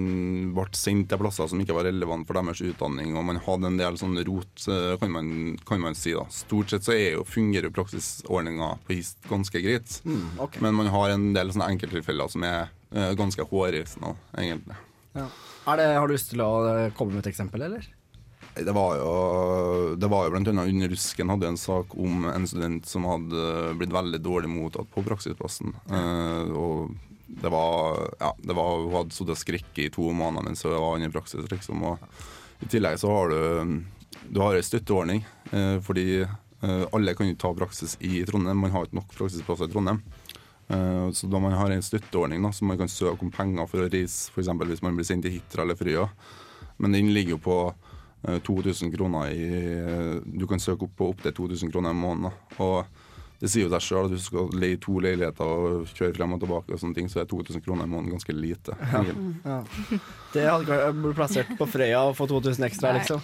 ble sendt til plasser som ikke var relevant for deres utdanning, og man hadde en del sånn rot, kan man, kan man si. da. Stort sett så er jo, fungerer jo praksisordninga på HIST ganske greit, Mm, okay. men man har en del sånne enkelttilfeller som er ganske hårreisende, egentlig. Er det, har du lyst til å komme med et eksempel, eller? Det var jo, det var jo blant annet under Rusken hadde en sak om en student som hadde blitt veldig dårlig mottatt på praksisplassen. Eh, og det var, ja, det var Hun hadde sittet og skrekket i to måneder mens hun var inne i praksis. Liksom, og I tillegg så har du Du har en støtteordning, eh, fordi eh, alle kan jo ta praksis i Trondheim. Man har ikke nok praksisplasser i Trondheim. Eh, så da man har en støtteordning da, så man kan søke om penger for å reise, f.eks. hvis man blir sendt til Hitra eller Frøya. Men den ligger jo på 2000 kroner i eh, Du kan søke opp på opptil 2000 kroner i måneden. Og det sier jo seg sjøl at hvis du skal leie to leiligheter og kjøre frem og tilbake, og sånne ting, så er 2000 kroner i måneden ganske lite. Ja. Ja. Det hadde blitt plassert på Frøya og få 2000 ekstra, Nei. liksom.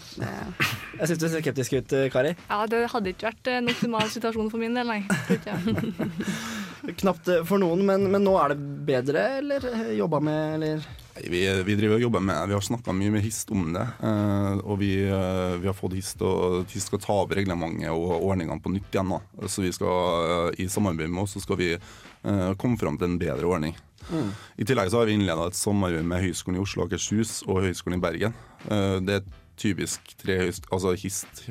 Jeg syns du ser skeptisk ut, eh, Kari. Ja, det hadde ikke vært en optimal situasjon for min del, nei. Knapt eh, for noen, men, men nå er det bedre, eller eh, jobba med, eller? Vi, vi driver og jobber med Vi har snakka mye med HIST om det. eh, og vi, eh, vi har fått HIST og HIST skal ta over reglementet og ordningene på nytt igjen. Da. Så vi skal, eh, i samarbeid med oss så skal vi eh, komme fram til en bedre ordning. Mm. I tillegg så har vi innleda et samarbeid med Høgskolen i Oslo og Akershus og Høgskolen i Bergen. Eh, Det er typisk tre høyskoler, altså HIST,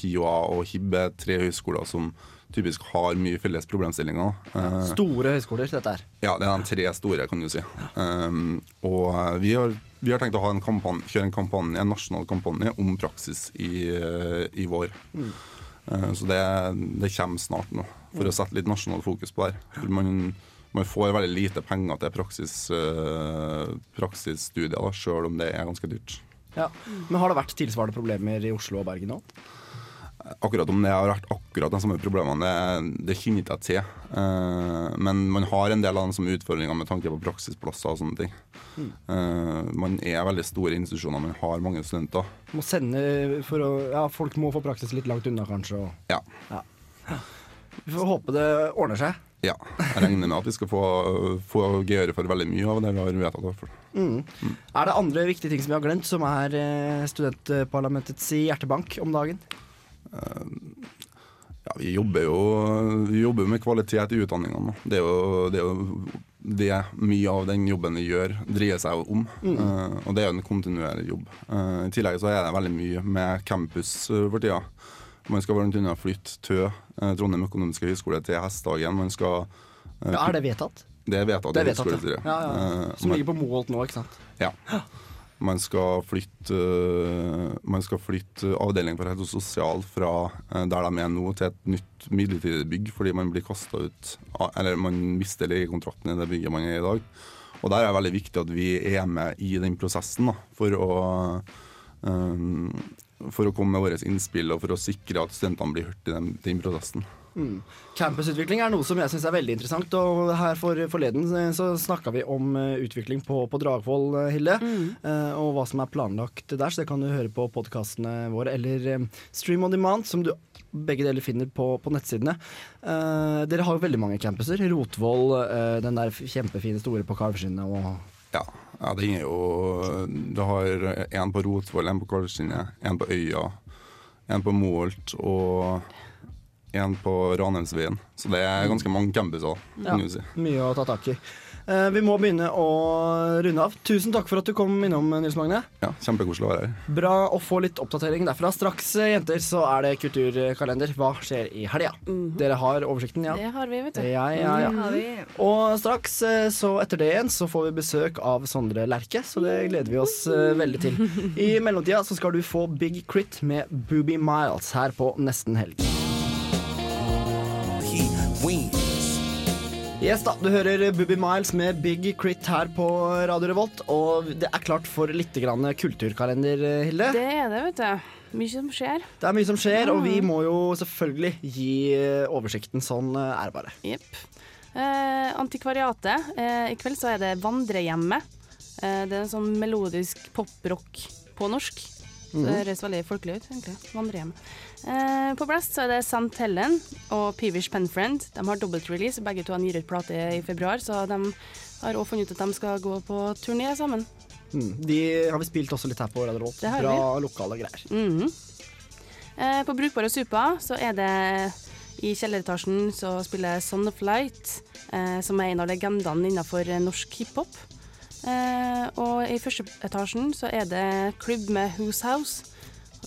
HiOA og HIB er tre høyskoler som typisk har mye felles problemstillinger. Uh, Store høyskoler, dette her. ja, det er de tre store, kan du si. Um, og eh, vi har, vi har tenkt å ha en kampanje, kjøre en kampanje, en nasjonal kampanje om praksis i, eh, i vår. Mm. Uh, så det, det kommer snart nå, for å sette litt nasjonal fokus på det her. Man, man får veldig lite penger til praksis, uh, praksisstudier, sjøl om det er ganske dyrt. Ja. Men har det vært tilsvarende problemer i Oslo og Bergen nå? Akkurat om det har vært akkurat de samme problemene, det, det kjenner ikke jeg til. Uh, men man har en del av de samme utfordringene med tanke på praksisplasser og sånne ting. Mm. Eh, man er veldig store institusjoner, man har mange studenter. Må sende for å Ja, folk må få praksis litt langt unna, kanskje. Og, Ja. Vi får håpe det ordner seg. ja. Jeg regner med at vi skal få, få gøyere for veldig mye av det vi har vedtatt. hvert. Mm. Er det andre viktige ting som vi har glemt, som er eh, studentparlamentets hjertebank om dagen? Ja, vi jobber jo vi jobber med kvalitet i utdanningene. Det er jo det, er jo det mye av den jobben vi gjør, dreier seg om. Mm. Uh, og det er jo en kontinuerlig jobb. Uh, I tillegg så er det veldig mye med campus uh, for tida. Man skal bl.a. flytte TØ, eh, Trondheim økonomiske høgskole, til Hesthagen. Man skal eh, Ja, er det vedtatt? Det er vedtatt. Det er vedtatt, ja. Ja, ja. Eh, Som ligger på Moholt nå, ikke sant? ja. Man skal flytte øh, Man skal flytte avdeling for helse og sosial fra øh, der de er nå, til et nytt midlertidig bygg, fordi man blir kasta ut Eller man mister legekontrakten i det bygget man er i i dag. Og der er det veldig viktig at vi er med i den prosessen da, for å Um, for å komme med våre innspill og for å sikre at studentene blir hørt i den, den prosessen. Mm. Campusutvikling er noe som jeg syns er veldig interessant. Og her for, forleden eh, så snakka vi om eh, utvikling på, på Dragvoll, eh, Hilde. Mm. og hva som er planlagt der, så det kan du høre på podkastene våre. Eller Stream on demand, som du begge deler finner på, på nettsidene. Eh, dere har jo veldig mange campuser. Rotvoll, eh, den der kjempefine store på Kalvskinnet og Ja, ja det er jo Du har en på Rotvoll, en på Kalvskinnet, en på Øya, en på Målt og en på Ranheimsveien. Så det er ganske mange campuser. Ja, si. mye å ta tak i. Eh, vi må begynne å runde av. Tusen takk for at du kom innom, Nils Magne. Ja, Kjempekoselig å være her. Bra å få litt oppdatering derfra. Straks, eh, jenter, så er det kulturkalender. Hva skjer i helga? Dere har oversikten, ja? Det har vi, vet du. Ja, ja, ja. Har. Og straks, eh, så etter det igjen, så får vi besøk av Sondre Lerche, så det gleder vi oss uh, veldig til. I mellomtida så skal du få Big Crit med Booby Miles her på Nesten Helg. Yes da, Du hører Booby Miles med Big Crit her på Radio Revolt. Og det er klart for litt grann kulturkalender, Hilde. Det er det, vet du. Mye som skjer. Det er mye som skjer, og vi Mm. må jo selvfølgelig gi eh, oversikten. Sånn eh, er det bare. Jepp. Eh, antikvariatet. Eh, I kveld så er det Vandrehjemmet. Eh, det er en sånn melodisk poprock på norsk. Så Mhm. Det høres veldig folkelig ut, egentlig. Vandrehjem. Eh, på Blast så er det St. Helen og Peevish Penfriend. De har dobbeltrelease. Begge to gir ut plate i februar, så de har også funnet ut at de skal gå på turné sammen. Mm. De har vi spilt også litt her på Radio Rolt. Bra lokale greier. Mhm. eh, på Brukbare super så er det i kjelleretasjen så spiller Son of Light, eh, som er en av legendene innenfor norsk hiphop. Eh, og i første etasjen så er det klubb med Who's House.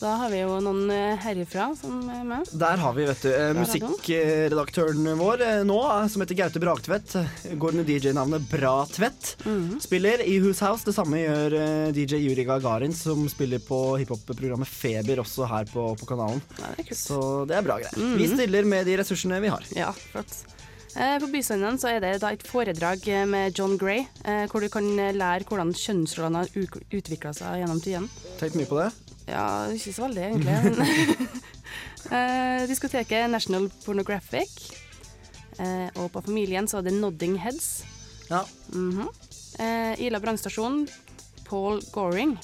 Da har vi jo noen eh, herifra som er med. Der har vi vet du, eh, er musikkredaktøren vår nå, som heter Gaute Bragtvedt. Går under DJ-navnet Bra Tvedt. Mhm. Spiller i Who's House. Det samme gjør DJ Yuri Gagarin, som spiller på hiphop-programmet Feber også her på, på kanalen. Så det er bra greier. Mhm. Vi stiller med de ressursene vi har. Ja, flott. Eh, på Bystranden så er det da et foredrag eh, med John Gray, eh, hvor du kan lære hvordan kjønnsrollene har utvikla seg gjennom tidene. Tenkt mye på det? Ja, ikke så veldig, egentlig. diskoteket National Pornographic. Og på Familien så er det Nodding Heads. Ja. Mm -hmm. Ila brannstasjon, Paul Goring.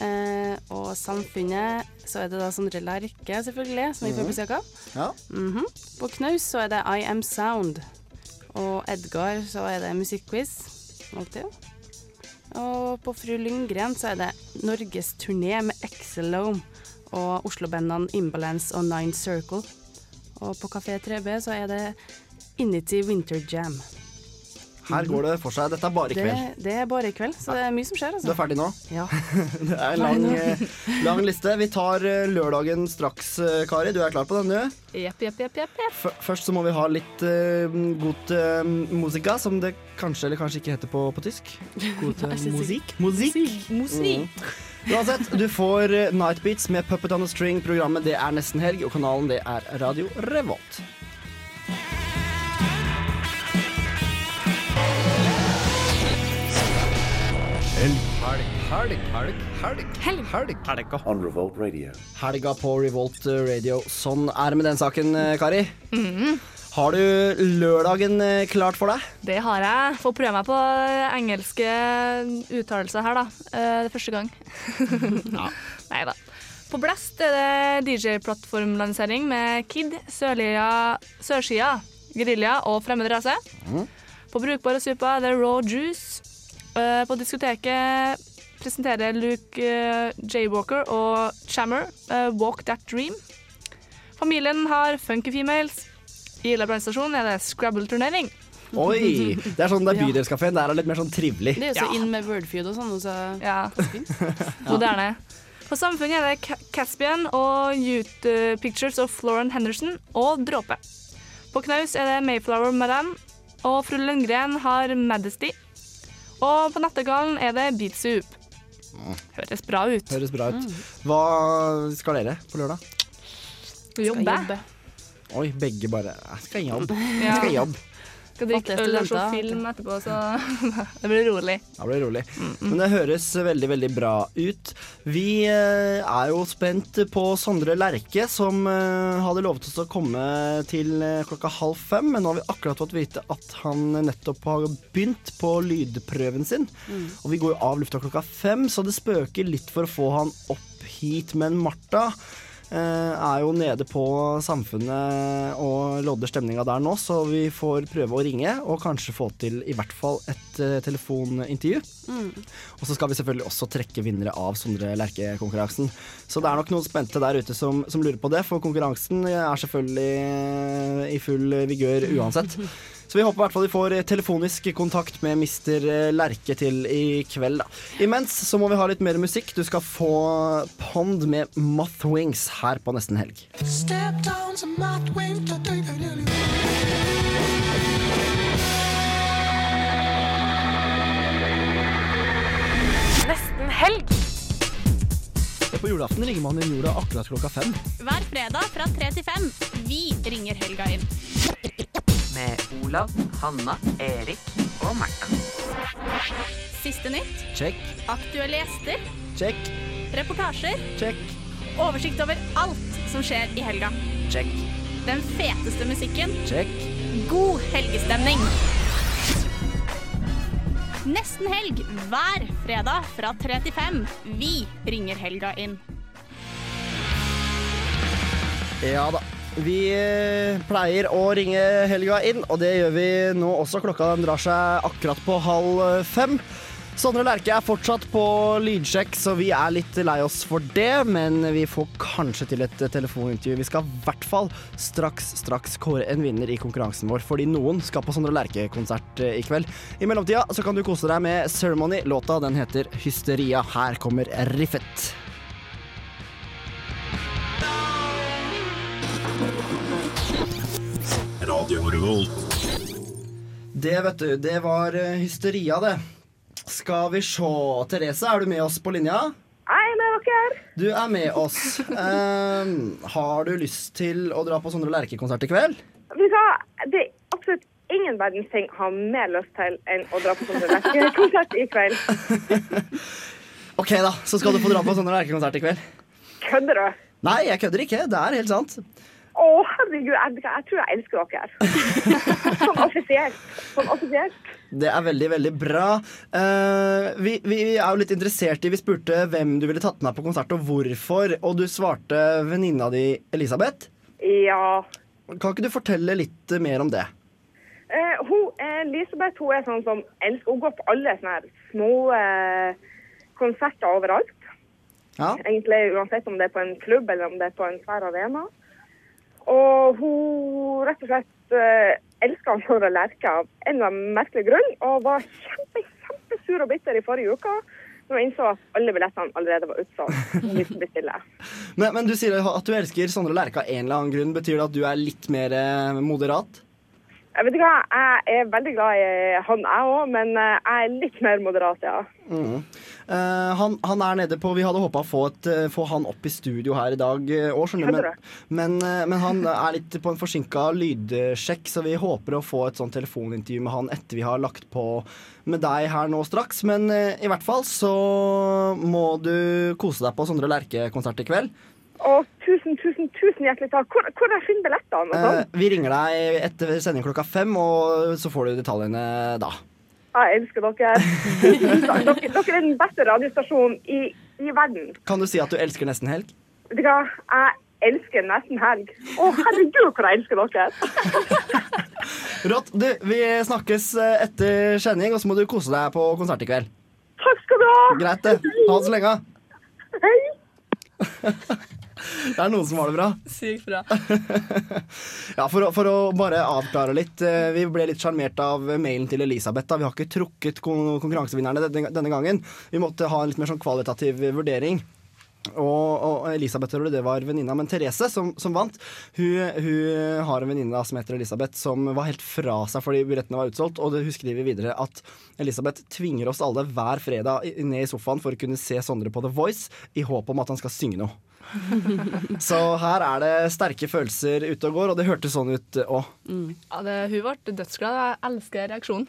Eh, og Samfunnet så er det da Sondre Lerche, selvfølgelig, som vi får Mhm. besøk av. Ja. Mhm. På Knaus så er det I Am Sound. Og Edgar så er det musikkquiz. Alltid. Og på Fru Lyngren så er det norgesturné med Exelome og Oslo-bandene Imbalance og Nine Circle. Og på Kafé 3B så er det Inity Winter Jam. Her går det for seg. Dette er bare i kveld. det er bare i kveld, så det er mye som skjer. Altså. Du er ferdig nå? Ja. Det er en lang, eh, lang liste. Vi tar eh, lørdagen straks, eh, Kari. Du er klar på den, du? Jepp, jepp, jepp, jepp. Først så må vi ha litt uh, god uh, musika, som det kanskje eller kanskje ikke heter på, på tysk. God musikk. Musikk. Musikk. Mm. Uansett, du får Nightbeats med Puppet on a String. Programmet det er nesten helg, og kanalen det er Radio Revolt. Helg, helg, helg, helg, helg, helg. Helga. On Revolt Radio. Helga på Revolt uh, Radio. Sånn er det med den saken, Kari. Kari. -hmm. Har du lørdagen uh, klart for deg? Det har jeg. Får prøve meg på engelske uttalelser her, da. Eh, Det er første gang. Nei da. På Blast er det DJ-plattformlansering med Kid, Sørlia, Sørsida, Gerilja og Fremmed rase. På Brukbar og Supa er det Raw Juice. Eh, På diskoteket presenterer Luke eh, J. Walker og Chammer eh, Walk That Dream. Familien har Funky Females. I Ila brannstasjon er det Scrabble-turnering. Oi! Det er sånn det er bydelskafeen. Der er det litt mer sånn trivelig. Det er jo så inn med Wordfeud og sånn. og Så Ja. Moderne. På Samfunnet er det Caspian og Youth Pictures of Floren Henderson og Dråpe. På Knaus er det Mayflower Madame, og fru Lundgren har Majesty. Og på Nattergallen er det Beat Soup. Høres bra ut. Høres bra Mm. ut. Hva skal dere på lørdag? Jobbe. Oi, begge bare Jeg skal jobbe. Ja. Jeg skal jobbe. Skal drikke øl og se film etterpå, så det blir rolig. Det blir rolig. Mm -mm. Men det høres veldig, veldig bra ut. Vi eh, er jo spent på Sondre Lerche, som eh, hadde lovet oss å komme til eh, klokka halv fem. Men nå har vi akkurat fått vite at han nettopp har begynt på lydprøven sin. Mm. Og vi går jo av lufta klokka fem, så det spøker litt for å få han opp hit. Men Martha er jo nede på Samfunnet og lodder stemninga der nå, så vi får prøve å ringe og kanskje få til i hvert fall et eh, telefonintervju. Mm. Og så skal vi selvfølgelig også trekke vinnere av Sondre Lerche-konkurransen. Så det er nok noen spente der ute som, som lurer på det, for konkurransen er selvfølgelig eh, i full vigør uansett. Så vi håper i hvert fall vi får telefonisk kontakt med Mr. Lerke til i kveld. Da. Imens så må vi ha litt mer musikk. Du skal få Pond med Mothwings her på Nesten Helg. Step down to my twin. Nesten helg. På julaften ringer man inn jorda akkurat klokka fem. Hver fredag fra tre til fem. Vi ringer helga inn. Med Olav, Hanna, Erik og Martha. Siste nytt. Check, Aktuelle gjester. check, Reportasjer. check, Oversikt over alt som skjer i helga. check, Den feteste musikken. check. God helgestemning. Nesten helg hver fredag fra tre til fem. Vi ringer helga inn. Ja da. Vi eh, pleier å ringe helga inn, og det gjør vi nå også. Klokka den drar seg akkurat på halv eh, fem. Sondre Lerche er fortsatt på lydsjekk, så vi er litt lei oss for det. Men vi får kanskje til et eh, telefonintervju. Vi skal i hvert fall straks, straks kåre en vinner i konkurransen vår, fordi noen skal på Sondre Lerche-konsert i kveld. I mellomtida så kan du kose deg med Ceremony. Låta den heter Hysteria. Her kommer riffet. Radio Revolt. Det, vet du, det var eh, hysteria, det. Skal vi se. Therese, er du med oss på linja? Jeg er med dere. Du er med oss. Ehm, har du lyst til å dra på Sondre Lerche-konsert i kveld? Vi skal. Det er absolutt ingen verdens ting har mer lyst til enn å dra på Sondre Lerche-konsert i kveld. Ok, da. Så skal du få dra på Sondre Lerche-konsert i kveld. Kødder du? Nei, jeg kødder ikke. Det er helt sant. Å, herregud, jeg, jeg tror jeg elsker dere. Sånn offisielt. Sånn offisielt. Det er veldig, veldig bra. Uh, vi, vi er jo litt interessert i Vi spurte hvem du ville tatt med på konsert, og hvorfor. Og du svarte venninna di Elisabeth. Ja. Kan ikke du fortelle litt mer om det? Uh, hun, eh, Elisabeth hun er sånn som elsker Hun går på alle sånne små uh, konserter overalt. Ja. Egentlig uansett om det er på en klubb eller om det er på en svær arena. Og hun rett og slett eh, elsker Sondre Lerche av en eller annen merkelig grunn, og var kjempe, kjempesur og bitter i forrige uke når hun innså at alle billettene allerede var utsolgt. Men, men du sier at du elsker Sondre Lerche av en eller annen grunn. Betyr det at du er litt mer eh, moderat? Jeg vet ikke hva, jeg er veldig glad i han, jeg òg, men eh, jeg er litt mer moderat, ja. Mm. Uh, han, han er nede på Vi hadde håpa å få, et, eh, få han opp i studio her i dag òg, skjønner du. Men, men, eh, men han er litt på en forsinka lydsjekk, så vi håper å få et sånt telefonintervju med han etter vi har lagt på med deg her nå straks. Men uh, i hvert fall så må du kose deg på Sondre Lerche-konsert i kveld. Og tusen, tusen, tusen hjertelig takk. Hvor, hvor jeg finner billettene? Eh, sånn? vi ringer deg etter sending klokka fem, og så får du detaljene da. Jeg elsker dere. dere. Dere er den beste radiostasjonen i, i verden. Kan du si at du elsker Nesten Helg? Vet du hva? Jeg elsker nesten helg. Å, herregud, hvor jeg elsker dere. Rått. Du, vi snakkes eh, etter sending, og så må du kose deg på konsert i kveld. Takk skal du ha. Greit, det. Ha det så lenge. Hei. Det er noen som har det bra. Sykt bra. Ja, for, å- for å bare avklare litt. eh, Vi ble litt sjarmert av mailen til Elisabeth. da Vi har ikke trukket konkurransevinnerne denne, gangen. Vi måtte ha en litt mer sånn kvalitativ vurdering. Og, og Elisabeth tror det var venninna, men Therese, som, som vant, hun, hun har en venninne som heter Elisabeth, som var helt fra seg fordi billettene var utsolgt. Og det- hun skriver videre at Elisabeth tvinger oss alle hver fredag ned i sofaen for å kunne se Sondre på The Voice i håp om at han skal synge noe. Så her er det sterke følelser ute og går, og det hørtes sånn ut òg. Ja, det, hun ble dødsglad. Jeg elsker reaksjonen.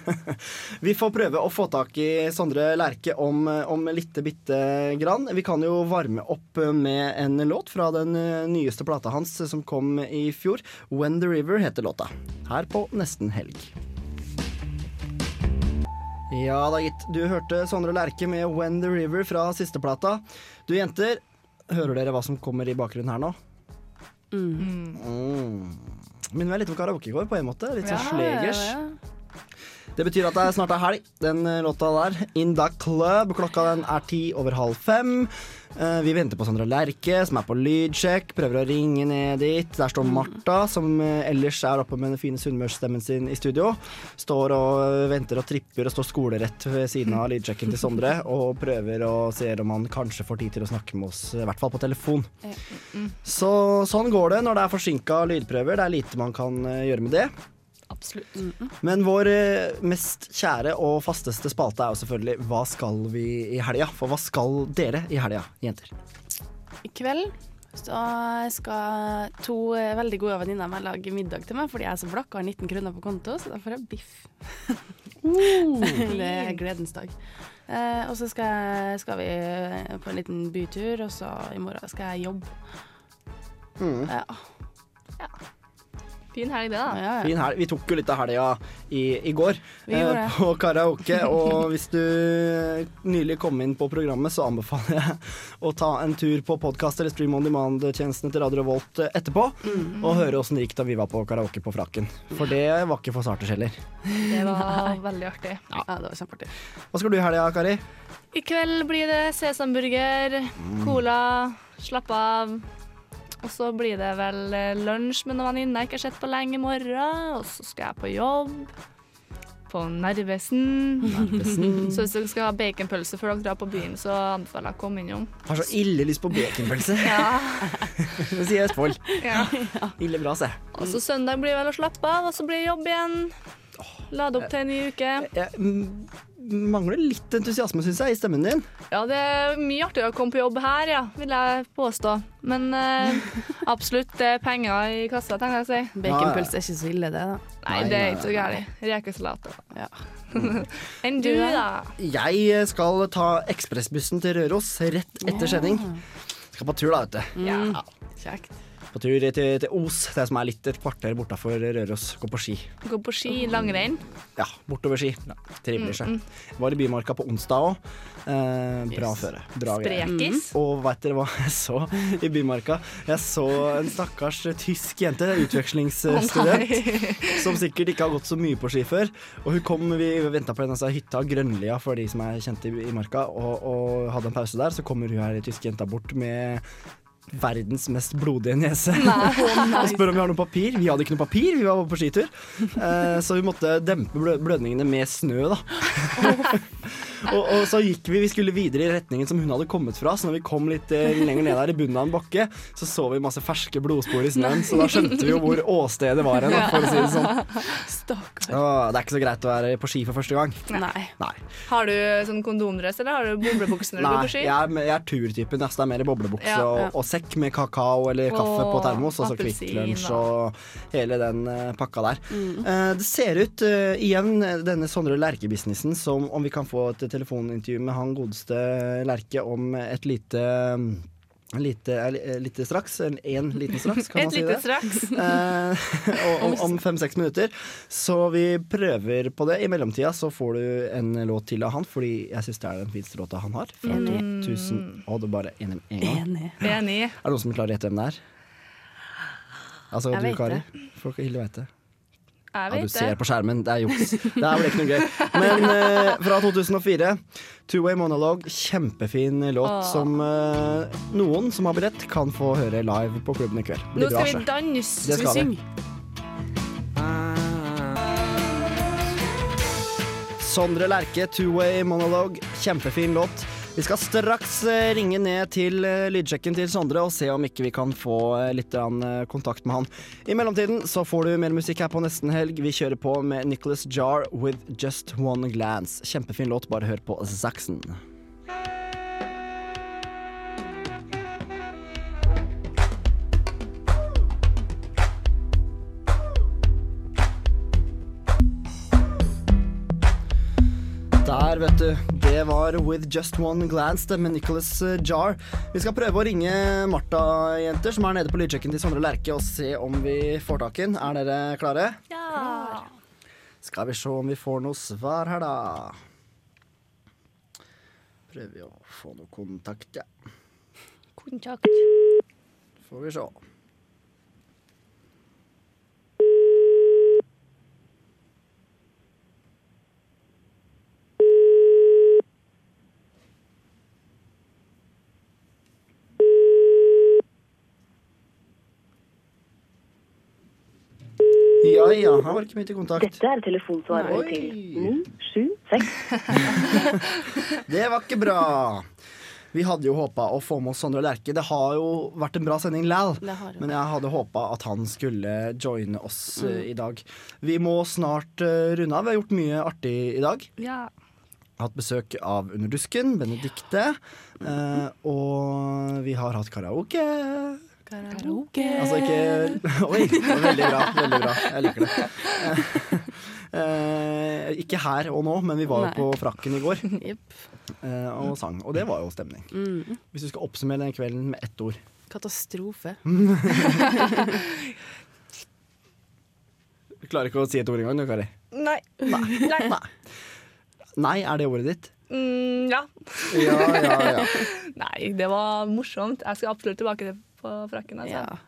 Vi får prøve å få tak i Sondre Lerche om, om lite bitte grann. Vi kan jo varme opp med en låt fra den eh, nyeste plata hans som kom i fjor. 'When the River' heter låta. Her på Nesten Helg. Ja da, gitt. Du hørte Sondre Lerche med 'When the River' fra siste plata. Du jenter, hører dere hva som kommer i bakgrunnen her nå? Mm. Minner meg litt om går, på en måte. Litt sånn slegers. Det betyr at det snart er helg. Den eh, låta der, In Da Club, klokka den er ti over halv fem. Eh, vi venter på Sandra Lerche, som er på lydsjekk. Prøver å ringe ned dit. Der står Martha, som eh, ellers er oppe med den fine sunnmørsstemmen sin i studio. Står og venter og tripper og står skolerett ved siden av lydsjekken til Sondre. Og prøver å se om han kanskje får tid til å snakke med oss, i hvert fall på telefon. Så sånn går det når det er forsinka lydprøver. Det er lite man kan gjøre med det. Absolutt. Men vår eh, mest kjære og fasteste spalte er jo selvfølgelig Hva skal vi i helga? For hva skal dere i helga, jenter? I kveld så skal to eh, veldig gode venninner av meg lage middag til meg, fordi jeg er så blakk og har 19 kroner på konto, så da får jeg biff. det er gledens dag. Eh, og så skal, skal vi på en liten bytur, og så i morgen skal jeg jobbe. Mm. Ja. Fin helg, det, da. Ja, ja. Fin helg. Vi tok jo litt av helga i, i går eh, på karaoke. Og hvis du nylig kom inn på programmet, så anbefaler jeg å ta en tur på podkast eller Stream on Demand-tjenestene til Radio Revolt eh, etterpå. Mm. Og høre åssen det gikk da vi var på karaoke på Frakken. For det var ikke for starters heller. Det var veldig artig. Ja, det var kjempeartig. Hva skal du i helga, Kari? I kveld blir det sesamburger, cola, slapp av. Og så blir det vel eh, lunsj med noen venninner jeg ikke har sett på lenge i morgen. Og så skal jeg på jobb. På Narvesen. Narvesen. Så hvis dere skal ha baconpølse før dere drar på byen, så anbefaler jeg å komme innom. Har så ille lyst på baconpølse. Ja. Det sier Østfold. Ja. Ille bra, se. Og så søndag blir vel å slappe av, og så blir det jobb igjen. Lade opp til en ny uke. Jeg mm, mangler litt entusiasme, syns jeg, i stemmen din. Ja, det er mye artigere å komme på jobb her, ja, vil jeg påstå. Men eh, absolutt det er penger i kassa, tenker jeg å si. Baconpølse er ikke så ille, det, da. Nei, det er ikke så gærent. Rekesalat. Ja. Enn du, da? Jeg skal ta ekspressbussen til Røros rett etter sending. Skal på tur, da, vet du. Ja. Kjekt. På tur til, til Os, det som er litt et kvarter bortafor Røros. Gå på ski. Gå på ski, langrenn. Ja, bortover ski. Trivelig seg. Var i Bymarka på onsdag òg. Eh, bra Yes. føre. Bra greier. Mm. Og veit dere hva jeg så i Bymarka? Jeg så en stakkars tysk jente, utvekslingsstudent, som sikkert ikke har gått så mye på ski før. Og hun kom, Vi venta på en altså, hytta, Grønlia for de som er kjente i, i marka, og, og hadde en pause der. Så kommer hun her tyske jenta bort med verdens mest blodige nese. og spør om vi har noe papir. Vi hadde ikke noe papir, vi var på skitur. Eh, så vi måtte dempe blødningene med snø, da. og, og så gikk vi, vi skulle videre i retningen som hun hadde kommet fra. Så når vi kom litt eh, lenger ned der i bunnen av en bakke, så så vi masse ferske blodspor i snøen. Så da skjønte vi jo hvor åstedet var hen, for å si det sånn. Å, det er ikke så greit å være på ski for første gang. Nei. Nei. Har du sånn kondomdress, eller har du boblebukse når du går på ski? jeg er, jeg er turtypen. Altså, det er mer boblebukse Ja, ja. og, og sekk med kakao eller kaffe Åh, på termos. Og så Kvikk Lunsj og hele den uh, pakka der. Mm. Uh, det ser ut, uh, igjen, denne Sondre Lerche-businessen, som om vi kan få et telefonintervju med han godeste Lerke om et lite en lite, eh, lite straks. En, en liten straks, kan man si det. Eh, om om fem-seks minutter. Så vi prøver på det. I mellomtida så får du en låt til av han, fordi jeg syns det er den fineste låta han har. Fra Enig. 2000 Og det er bare en, en gang. Enig. Enig. Er det noen som klarer å gjette hvem det er? Altså du, Kari. Folk Hilde veit det. Jeg Ja, du ser på skjermen. Det er juks. Det her ble ikke noe gøy. Men eh, fra 2004, Two Way Monologue. Kjempefin låt Åh. som eh, noen som har billett, kan få høre live på klubben i kveld. Nå Blir bra, skal vi danse. Det skal vi. Sondre Lerche, Two Way Monologue. Kjempefin låt. Vi skal straks eh, ringe ned til eh, lydsjekken til Sondre og se om ikke vi kan få eh, litt kontakt med han. I mellomtiden så får du mer musikk her på nesten helg. Vi kjører på med Nicholas Jar with Just One Glance. Kjempefin låt, bare hør på Saxon. Der, vet du. Det var With Just One Glance det med Nicholas eh, Jar. Vi skal prøve å ringe Martha, jenter, som er nede på lydsjekken til Sondre Lerche, og se om vi får tak i den. Er dere klare? Ja. Skal vi se om vi får noe svar her, da. Prøver vi å få noe kontakt, ja. Kontakt. Får vi se. Ja ja, han var ikke mye til kontakt. Dette er telefonsvareren til 976. Det var ikke bra. Vi hadde jo håpa å få med oss Sondre Lerche. Det har jo vært en bra sending det. men jeg hadde håpa at han skulle joine oss eh, Mm. i dag. Vi må snart uh, runde av. Vi har gjort mye artig i dag. Ja. Hatt besøk av Underdusken, Benedicte, Benedikte. eh, og vi har hatt karaoke. Karaoke. Altså ikke Oi, veldig bra. Veldig bra. Jeg liker det. Eh, ikke her og nå, men vi var jo på Frakken i går yep. eh, og sang. Og det var jo stemning. Mm. Hvis du skal oppsummere den kvelden med ett ord. Katastrofe. Du klarer ikke å si et ord engang, du, Kari? Nei. Nei. Nei, er det ordet ditt? Mm, ja. Ja, ja, ja. Nei, det var morsomt. Jeg skal absolutt tilbake til på frakken. Altså.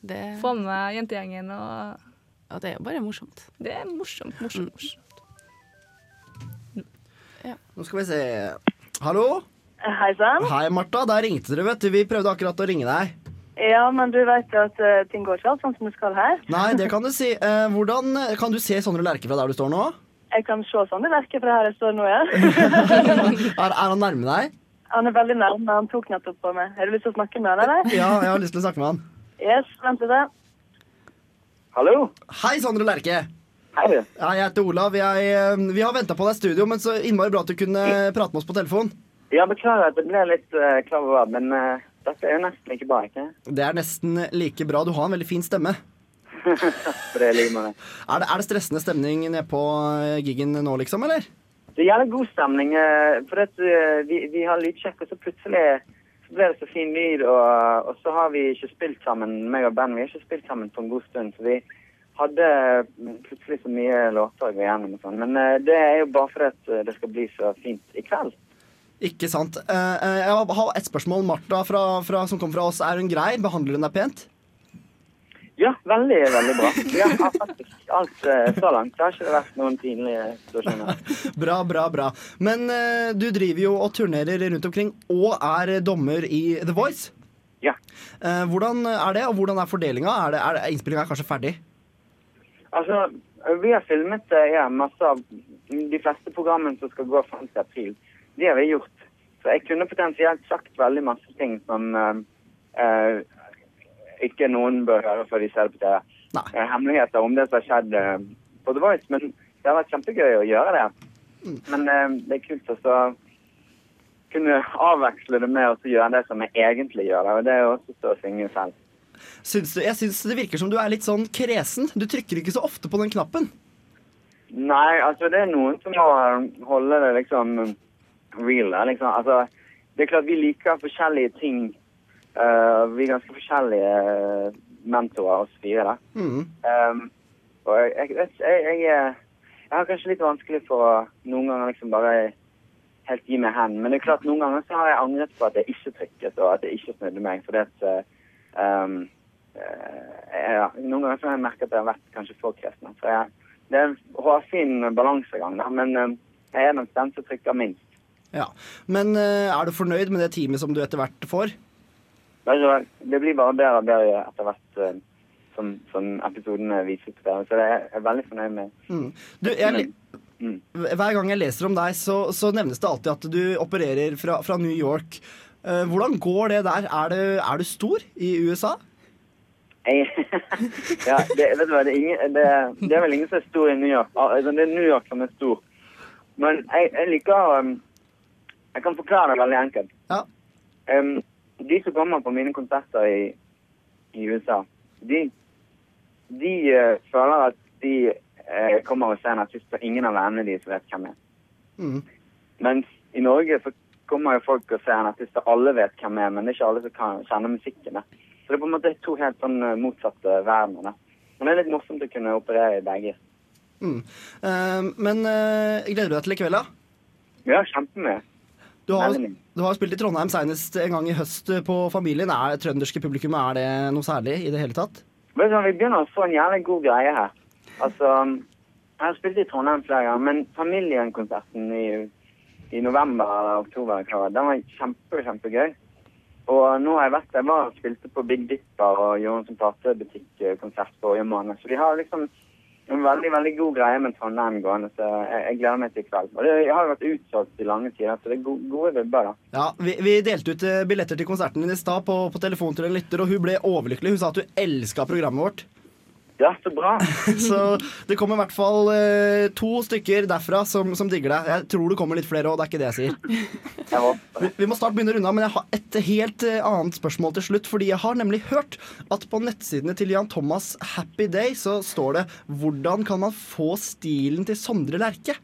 Det... Få med jentegjengen og Ja, det er jo bare morsomt. Det er morsomt, morsomt, morsomt. Nå skal vi se. Hallo? Hei sann. Hei, Martha. Der ringte dere, vet du. Vi prøvde akkurat å ringe deg. Ja, men du vet jo at uh, ting går ikke alt sånn som det skal her. Nei, det kan du si. Uh, hvordan Kan du se Sondre Lerche fra der du står nå? Jeg kan se sånn Lerche fra her jeg står nå, ja. Er, er han nærme deg? Han er veldig nærme. Han tok nettopp på meg. Har du lyst til å snakke med han, eller? Ja, jeg har lyst til å snakke med han. Yes, vent litt. Hallo? Hei, Sondre Lerche. Hei. Ja, jeg heter Olav. Jeg, eh, vi har venta på deg i studio, men så innmari bra at du kunne prate med oss på telefon. Ja, beklager at jeg ble litt uh, klar over, men uh, dette er jo nesten like bra, ikke? Det er nesten like bra. Du har en veldig fin stemme. For det er like det. Er det, er det stressende stemning nede på gigen giggen nå, liksom, eller? Det er jævlig god stemning, eh, for at, eh, vi, vi har lydsjekk, og så plutselig så ble det så fin lyd, og, og så har vi ikke spilt sammen, meg og Ben, vi har ikke spilt sammen på en god stund, så vi hadde plutselig så mye låter å gå gjennom og sånn. Men eh, det er jo bare for at det skal bli så fint i kveld. Ikke sant. Jeg har ett spørsmål. Martha fra, fra, som kom fra oss, er hun grei? Behandler hun deg pent? Ja, veldig, veldig bra. Vi har faktisk alt eh, så langt. Det har ikke vært noen pinlige situasjoner. Bra, bra, bra. Men eh, du driver jo og turnerer rundt omkring og er dommer i The Voice. Ja. Eh, hvordan er det, og hvordan er fordelinga? Er, er innspillinga kanskje ferdig? Altså, vi har filmet eh, ja, masse av de fleste programmene som skal gå frem til april. Det har vi gjort. Så jeg kunne potensielt sagt veldig masse ting som uh, eh, ikke noen bør høre før de ser det på TV. Nei. hemmeligheter om det som har skjedd eh, på The Voice. Men det har vært kjempegøy å gjøre det. Men eh, det er kult å så kunne avveksle det med å gjøre det som jeg egentlig gjør. det, Og det er jo også å stå og synge selv. Syns du, jeg syns det virker som du er litt sånn kresen. Du trykker ikke så ofte på den knappen. Nei, altså det er noen som må holde det liksom real. Liksom. Altså, det er klart vi liker forskjellige ting. Eh, vi er ganske forskjellige eh, mentorer oss fire. da. Mm. Um, og jeg, jeg, jeg, jeg, jeg, har kanskje litt vanskelig for å noen ganger liksom bare helt gi meg hen. Men det er klart noen ganger så har jeg angret på at jeg ikke trykket, og at jeg ikke snudde meg. For det at eh, um, eh, ja, Noen ganger så har jeg merket at jeg har vært kanskje for kresen. Så jeg, det er en hårfin balansegang, da. Men um, jeg er nok den som trykker minst. Ja. Men eh, er du fornøyd med det teamet som du etter hvert får? Altså, det blir bare bedre og bedre etter hvert eh, som, som episodene viser på det. Så det er jeg veldig fornøyd med. Mm. Du, jeg, Mm. hver gang jeg leser om deg, så, så nevnes det alltid at du opererer fra, fra New York. Eh, hvordan går det der? Er, det, er du stor i USA? Jeg, ja, det, vet du hva, det, er ingen, det, det er vel ingen som er stor i New York. Altså, det er New York som er stor. Men jeg, jeg liker um, Jeg kan forklare det veldig enkelt. Ja. Um, de som kommer på mine konserter i, i USA, de, de uh, føler at de uh, kommer og ser en artist, og ingen av vennene deres vet hvem er. Mm. Mens i Norge så kommer jo folk og ser en artist og alle vet hvem er, men det er ikke alle som kan kjenner musikken. da. Så det er på en måte to helt sånn eh, motsatte verdener. Men det er litt morsomt å kunne operere i begge. Mm. Uh, men gleder du deg til i kveld, da? Ja, kjempemye. Du har, du har spilt i Trondheim senest en gang i høst på Familien. Er det trønderske publikum er det noe særlig i det hele tatt? Vi begynner å få en jævlig god greie her. Altså, jeg har spilt i Trondheim flere ganger, men familienkonserten i, i november eller oktober, den var kjempe, kjempegøy. Og nå har jeg vært jeg var og spilte på Big Dipper og gjorde en sånn platebutikkonsert forrige måned. Så de har liksom en veldig veldig god greie med Trondheim gående, så jeg, jeg gleder meg til i kveld. Og det jeg har vært utsolgt i lange tider, så det er gode, gode vibber, da. Ja, vi, vi delte ut eh, billetter til konserten din i stad på, på telefon til en lytter, og hun ble overlykkelig. Hun sa at hun elska programmet vårt. Ja, så bra. så det kommer i hvert fall eh, to stykker derfra som, som digger deg. Jeg tror det kommer litt flere òg, det er ikke det jeg sier. Vi, vi må snart begynne å runde av, men jeg har et helt eh, annet spørsmål til slutt. Fordi jeg har nemlig hørt at på nettsidene til Jan Thomas Happy Day så står det 'Hvordan kan man få stilen til Sondre Lerche'?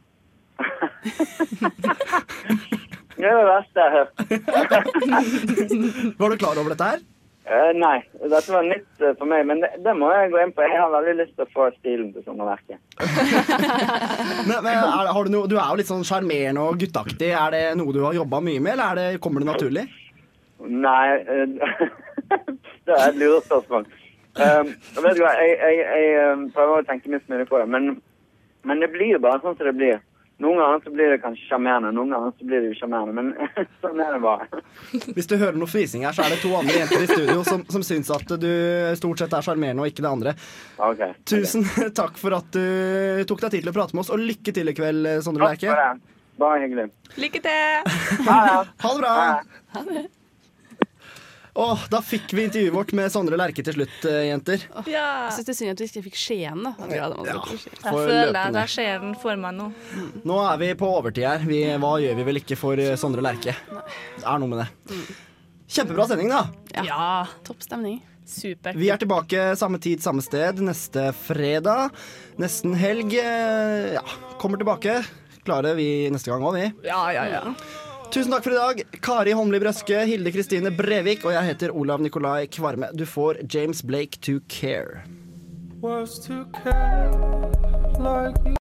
Det er det verste jeg har hørt. Var du klar over dette her? Eh, nei, dette var nytt uh, for meg, men det, det må jeg gå inn på. Jeg har veldig lyst til å få stilen til sommerverket. Men, men er, har du, noe, du er jo litt sånn sjarmerende og gutteaktig. Er det noe du har jobba mye med, eller er det, kommer det naturlig? Nei uh, Det er et lurespørsmål. Um, vet du hva, jeg, jeg, jeg prøver å tenke minst mulig på det, men, men det blir jo bare sånn som det blir. Noen ganger så blir det kanskje sjarmerende, noen ganger så blir det usjarmerende, men sånn er det bare. Hvis du hører noe fnising her, så er det to andre jenter i studio som, som syns at du stort sett er sjarmerende og ikke det andre. Ok. Tusen takk for at du tok deg tid til å prate med oss, og lykke til i kveld, Sondre Takk for Lerche. det. Bare hyggelig. Lykke til! Ha det. Ha det bra! Åh, da fikk vi intervjuet vårt med Sondre Lerche til slutt, eh, jenter. Ja. Jeg syns det er synd at vi ikke fikk Skien, da. Ja, gleder meg til å få Skien. Jeg For føler løpende. at jeg ser den for meg nå. Nå er vi på overtid her. Vi, hva gjør vi vel ikke for eh, Sondre Lerche? Det er noe med det. Kjempebra sending, da. Ja. Topp stemning. Supert. Vi er tilbake samme tid, samme sted neste fredag. Nesten helg. eh, Ja, kommer tilbake. Klarer vi neste gang òg, vi. Ja, ja, ja. Tusen takk for i dag. Kari Holmli Brøske, Hilde Kristine Brevik og jeg heter Olav Nikolai Kvarme. Du får James Blake to care.